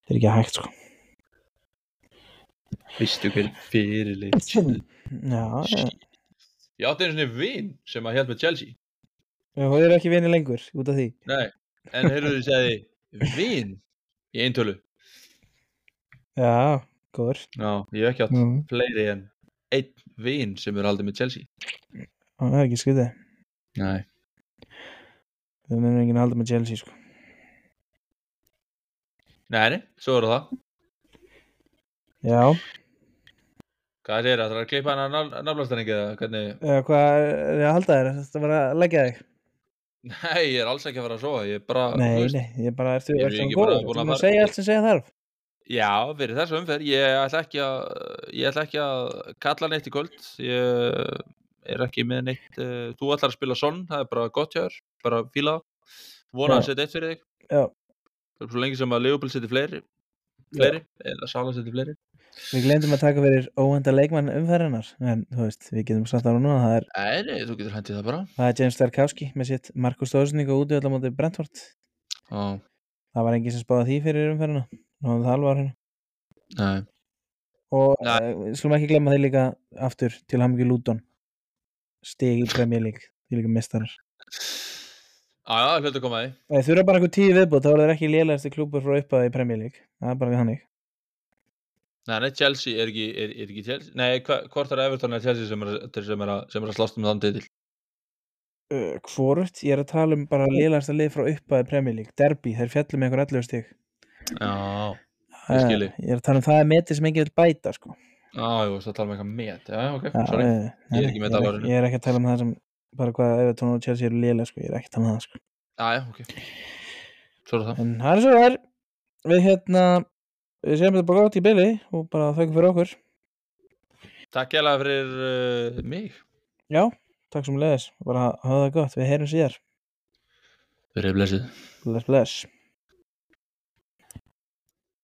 Það er ekki hægt sko. Vistu hver fyrirlið Já, já. Ég átti einu svona vin sem að held með Chelsea. Já, Það er ekki vinni lengur út af því. Nei, en heyrðu þið segði vin í eintölu. Já, góður. Já, ég hef ekki átt mm. fleiri en einn vin sem er haldið með Chelsea. Það er ekki skriðið Nei. Það er enginn að halda með Chelsea sko. Nei, nei, svo er það. Já, Hvað segir það? Það er að klippa hann að naflastaringi eða hvernig? Eða hvað er ég að halda þér? Þetta var að leggja þig? Nei, ég er alls ekki að fara að sofa Ég er bara, Nei, þú veist, nei, ég bara ertu Ég er ekki bara búin að búin að fara- segja allt sem segja þarf Já, fyrir þessu umferð. Ég ætla ekki að ætla ekki að kalla neitt í kvöld. Ég er ekki með neitt uh, Þú ætlar að spila sonn, það er bara gott hjá þér Bara fíla Vona að Já. setja eitt fyrir þig. Já, Það er svo lengi sem að Leopold seti fleiri Fleiri, eða Sala seti fleiri. Við glemdum að taka fyrir óhenda leikmann umferðarnar en þú veist, við getum sagt ára núna það er, Nei, nei, þú getur hendið það bara. Það er James Starkowski með sitt Markus Stóðsning og móti Brentford. Já, það var enginn sem spáði því fyrir umferðina Nú það alvar hérna nei. Og Nei. við skulum ekki glemma þeir líka aftur til Hammingi Luton. Stig í Premier League því líka mistarar já, hlutu að koma því. Þeir þurfa bara eitthvað tíu viðbútt þá er þeir ekki lélegasti klúpur frá uppaði í Premier League. Það er bara þannig. Nei, nei, Chelsea er ekki, er, er ekki Chelsea. Nei, hva, hvort er Everton eða Chelsea sem er, sem er, að, sem er að slást um þann titil? Uh, Hvorugt, ég er að tala um bara lélegasta lið frá uppaði Premier League. Derby, þeir fjallum með einhver 11 stig Já, Ég. Eh, Ég er að tala um það er metið sem enginn vil bæta sko. já, ég veist að tala um eitthvað met. Já, ok, Já, sorry. eh, nei, Ég er ekki ég, dalarinu. ekki, ég er ekki að tala um það sem bara hvað Everton og Chelsea eru lélega sko. ég er ekki að tala um það sko. Já, já, ok. Svo er það. En það er svo það er. Við hérna við séum þetta bara gott í byli og bara þakka fyrir okkur. Takk hérlega fyrir uh, mig. Já, takk sem leðis bara hafa það gott, við heyrum síðar. Bless bless